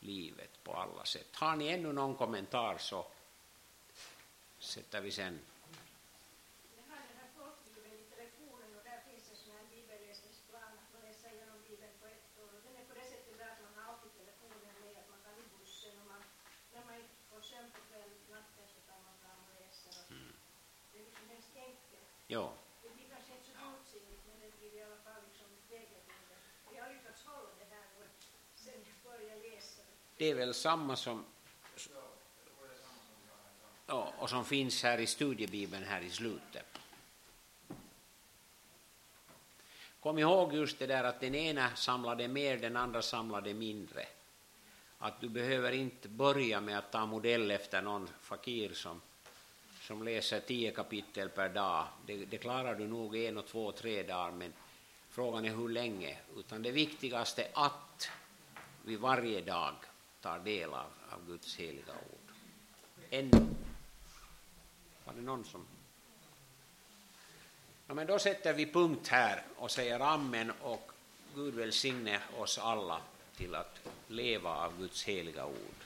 livet på alla sätt. Har ni ännu någon kommentar så sätter vi sen Jag har den här folkbibeln i telefonen och där finns en sån här bibelläsningsplan att man läser igenom Bibeln på ett år. Och den är på det sättet bra att man har alltid telefonen med, att man kan i bussen och man, när man inte får sömn på kvällen, natten så tar man fram och läser. Och Det är liksom hemskt enkelt. Ja, Det blir kanske inte så djupsinnigt men det blir i alla fall liksom vägledande. Och jag har lyckats hålla det här och sen jag började läsa det. är väl samma som ja, och som finns här i studiebibeln här i slutet. Kom ihåg just det där att den ena samlade mer, den andra samlade mindre. Att du behöver inte börja med att ta modell efter någon fakir som, som läser tio kapitel per dag. Det, det klarar du nog en och två, tre dagar, men frågan är hur länge. Utan det viktigaste är att vi varje dag tar del av, av Guds heliga ord. Ändå. Var det någon som... Ja, men då sätter vi punkt här och säger amen och Gud välsigne oss alla till att leva av Guds heliga ord.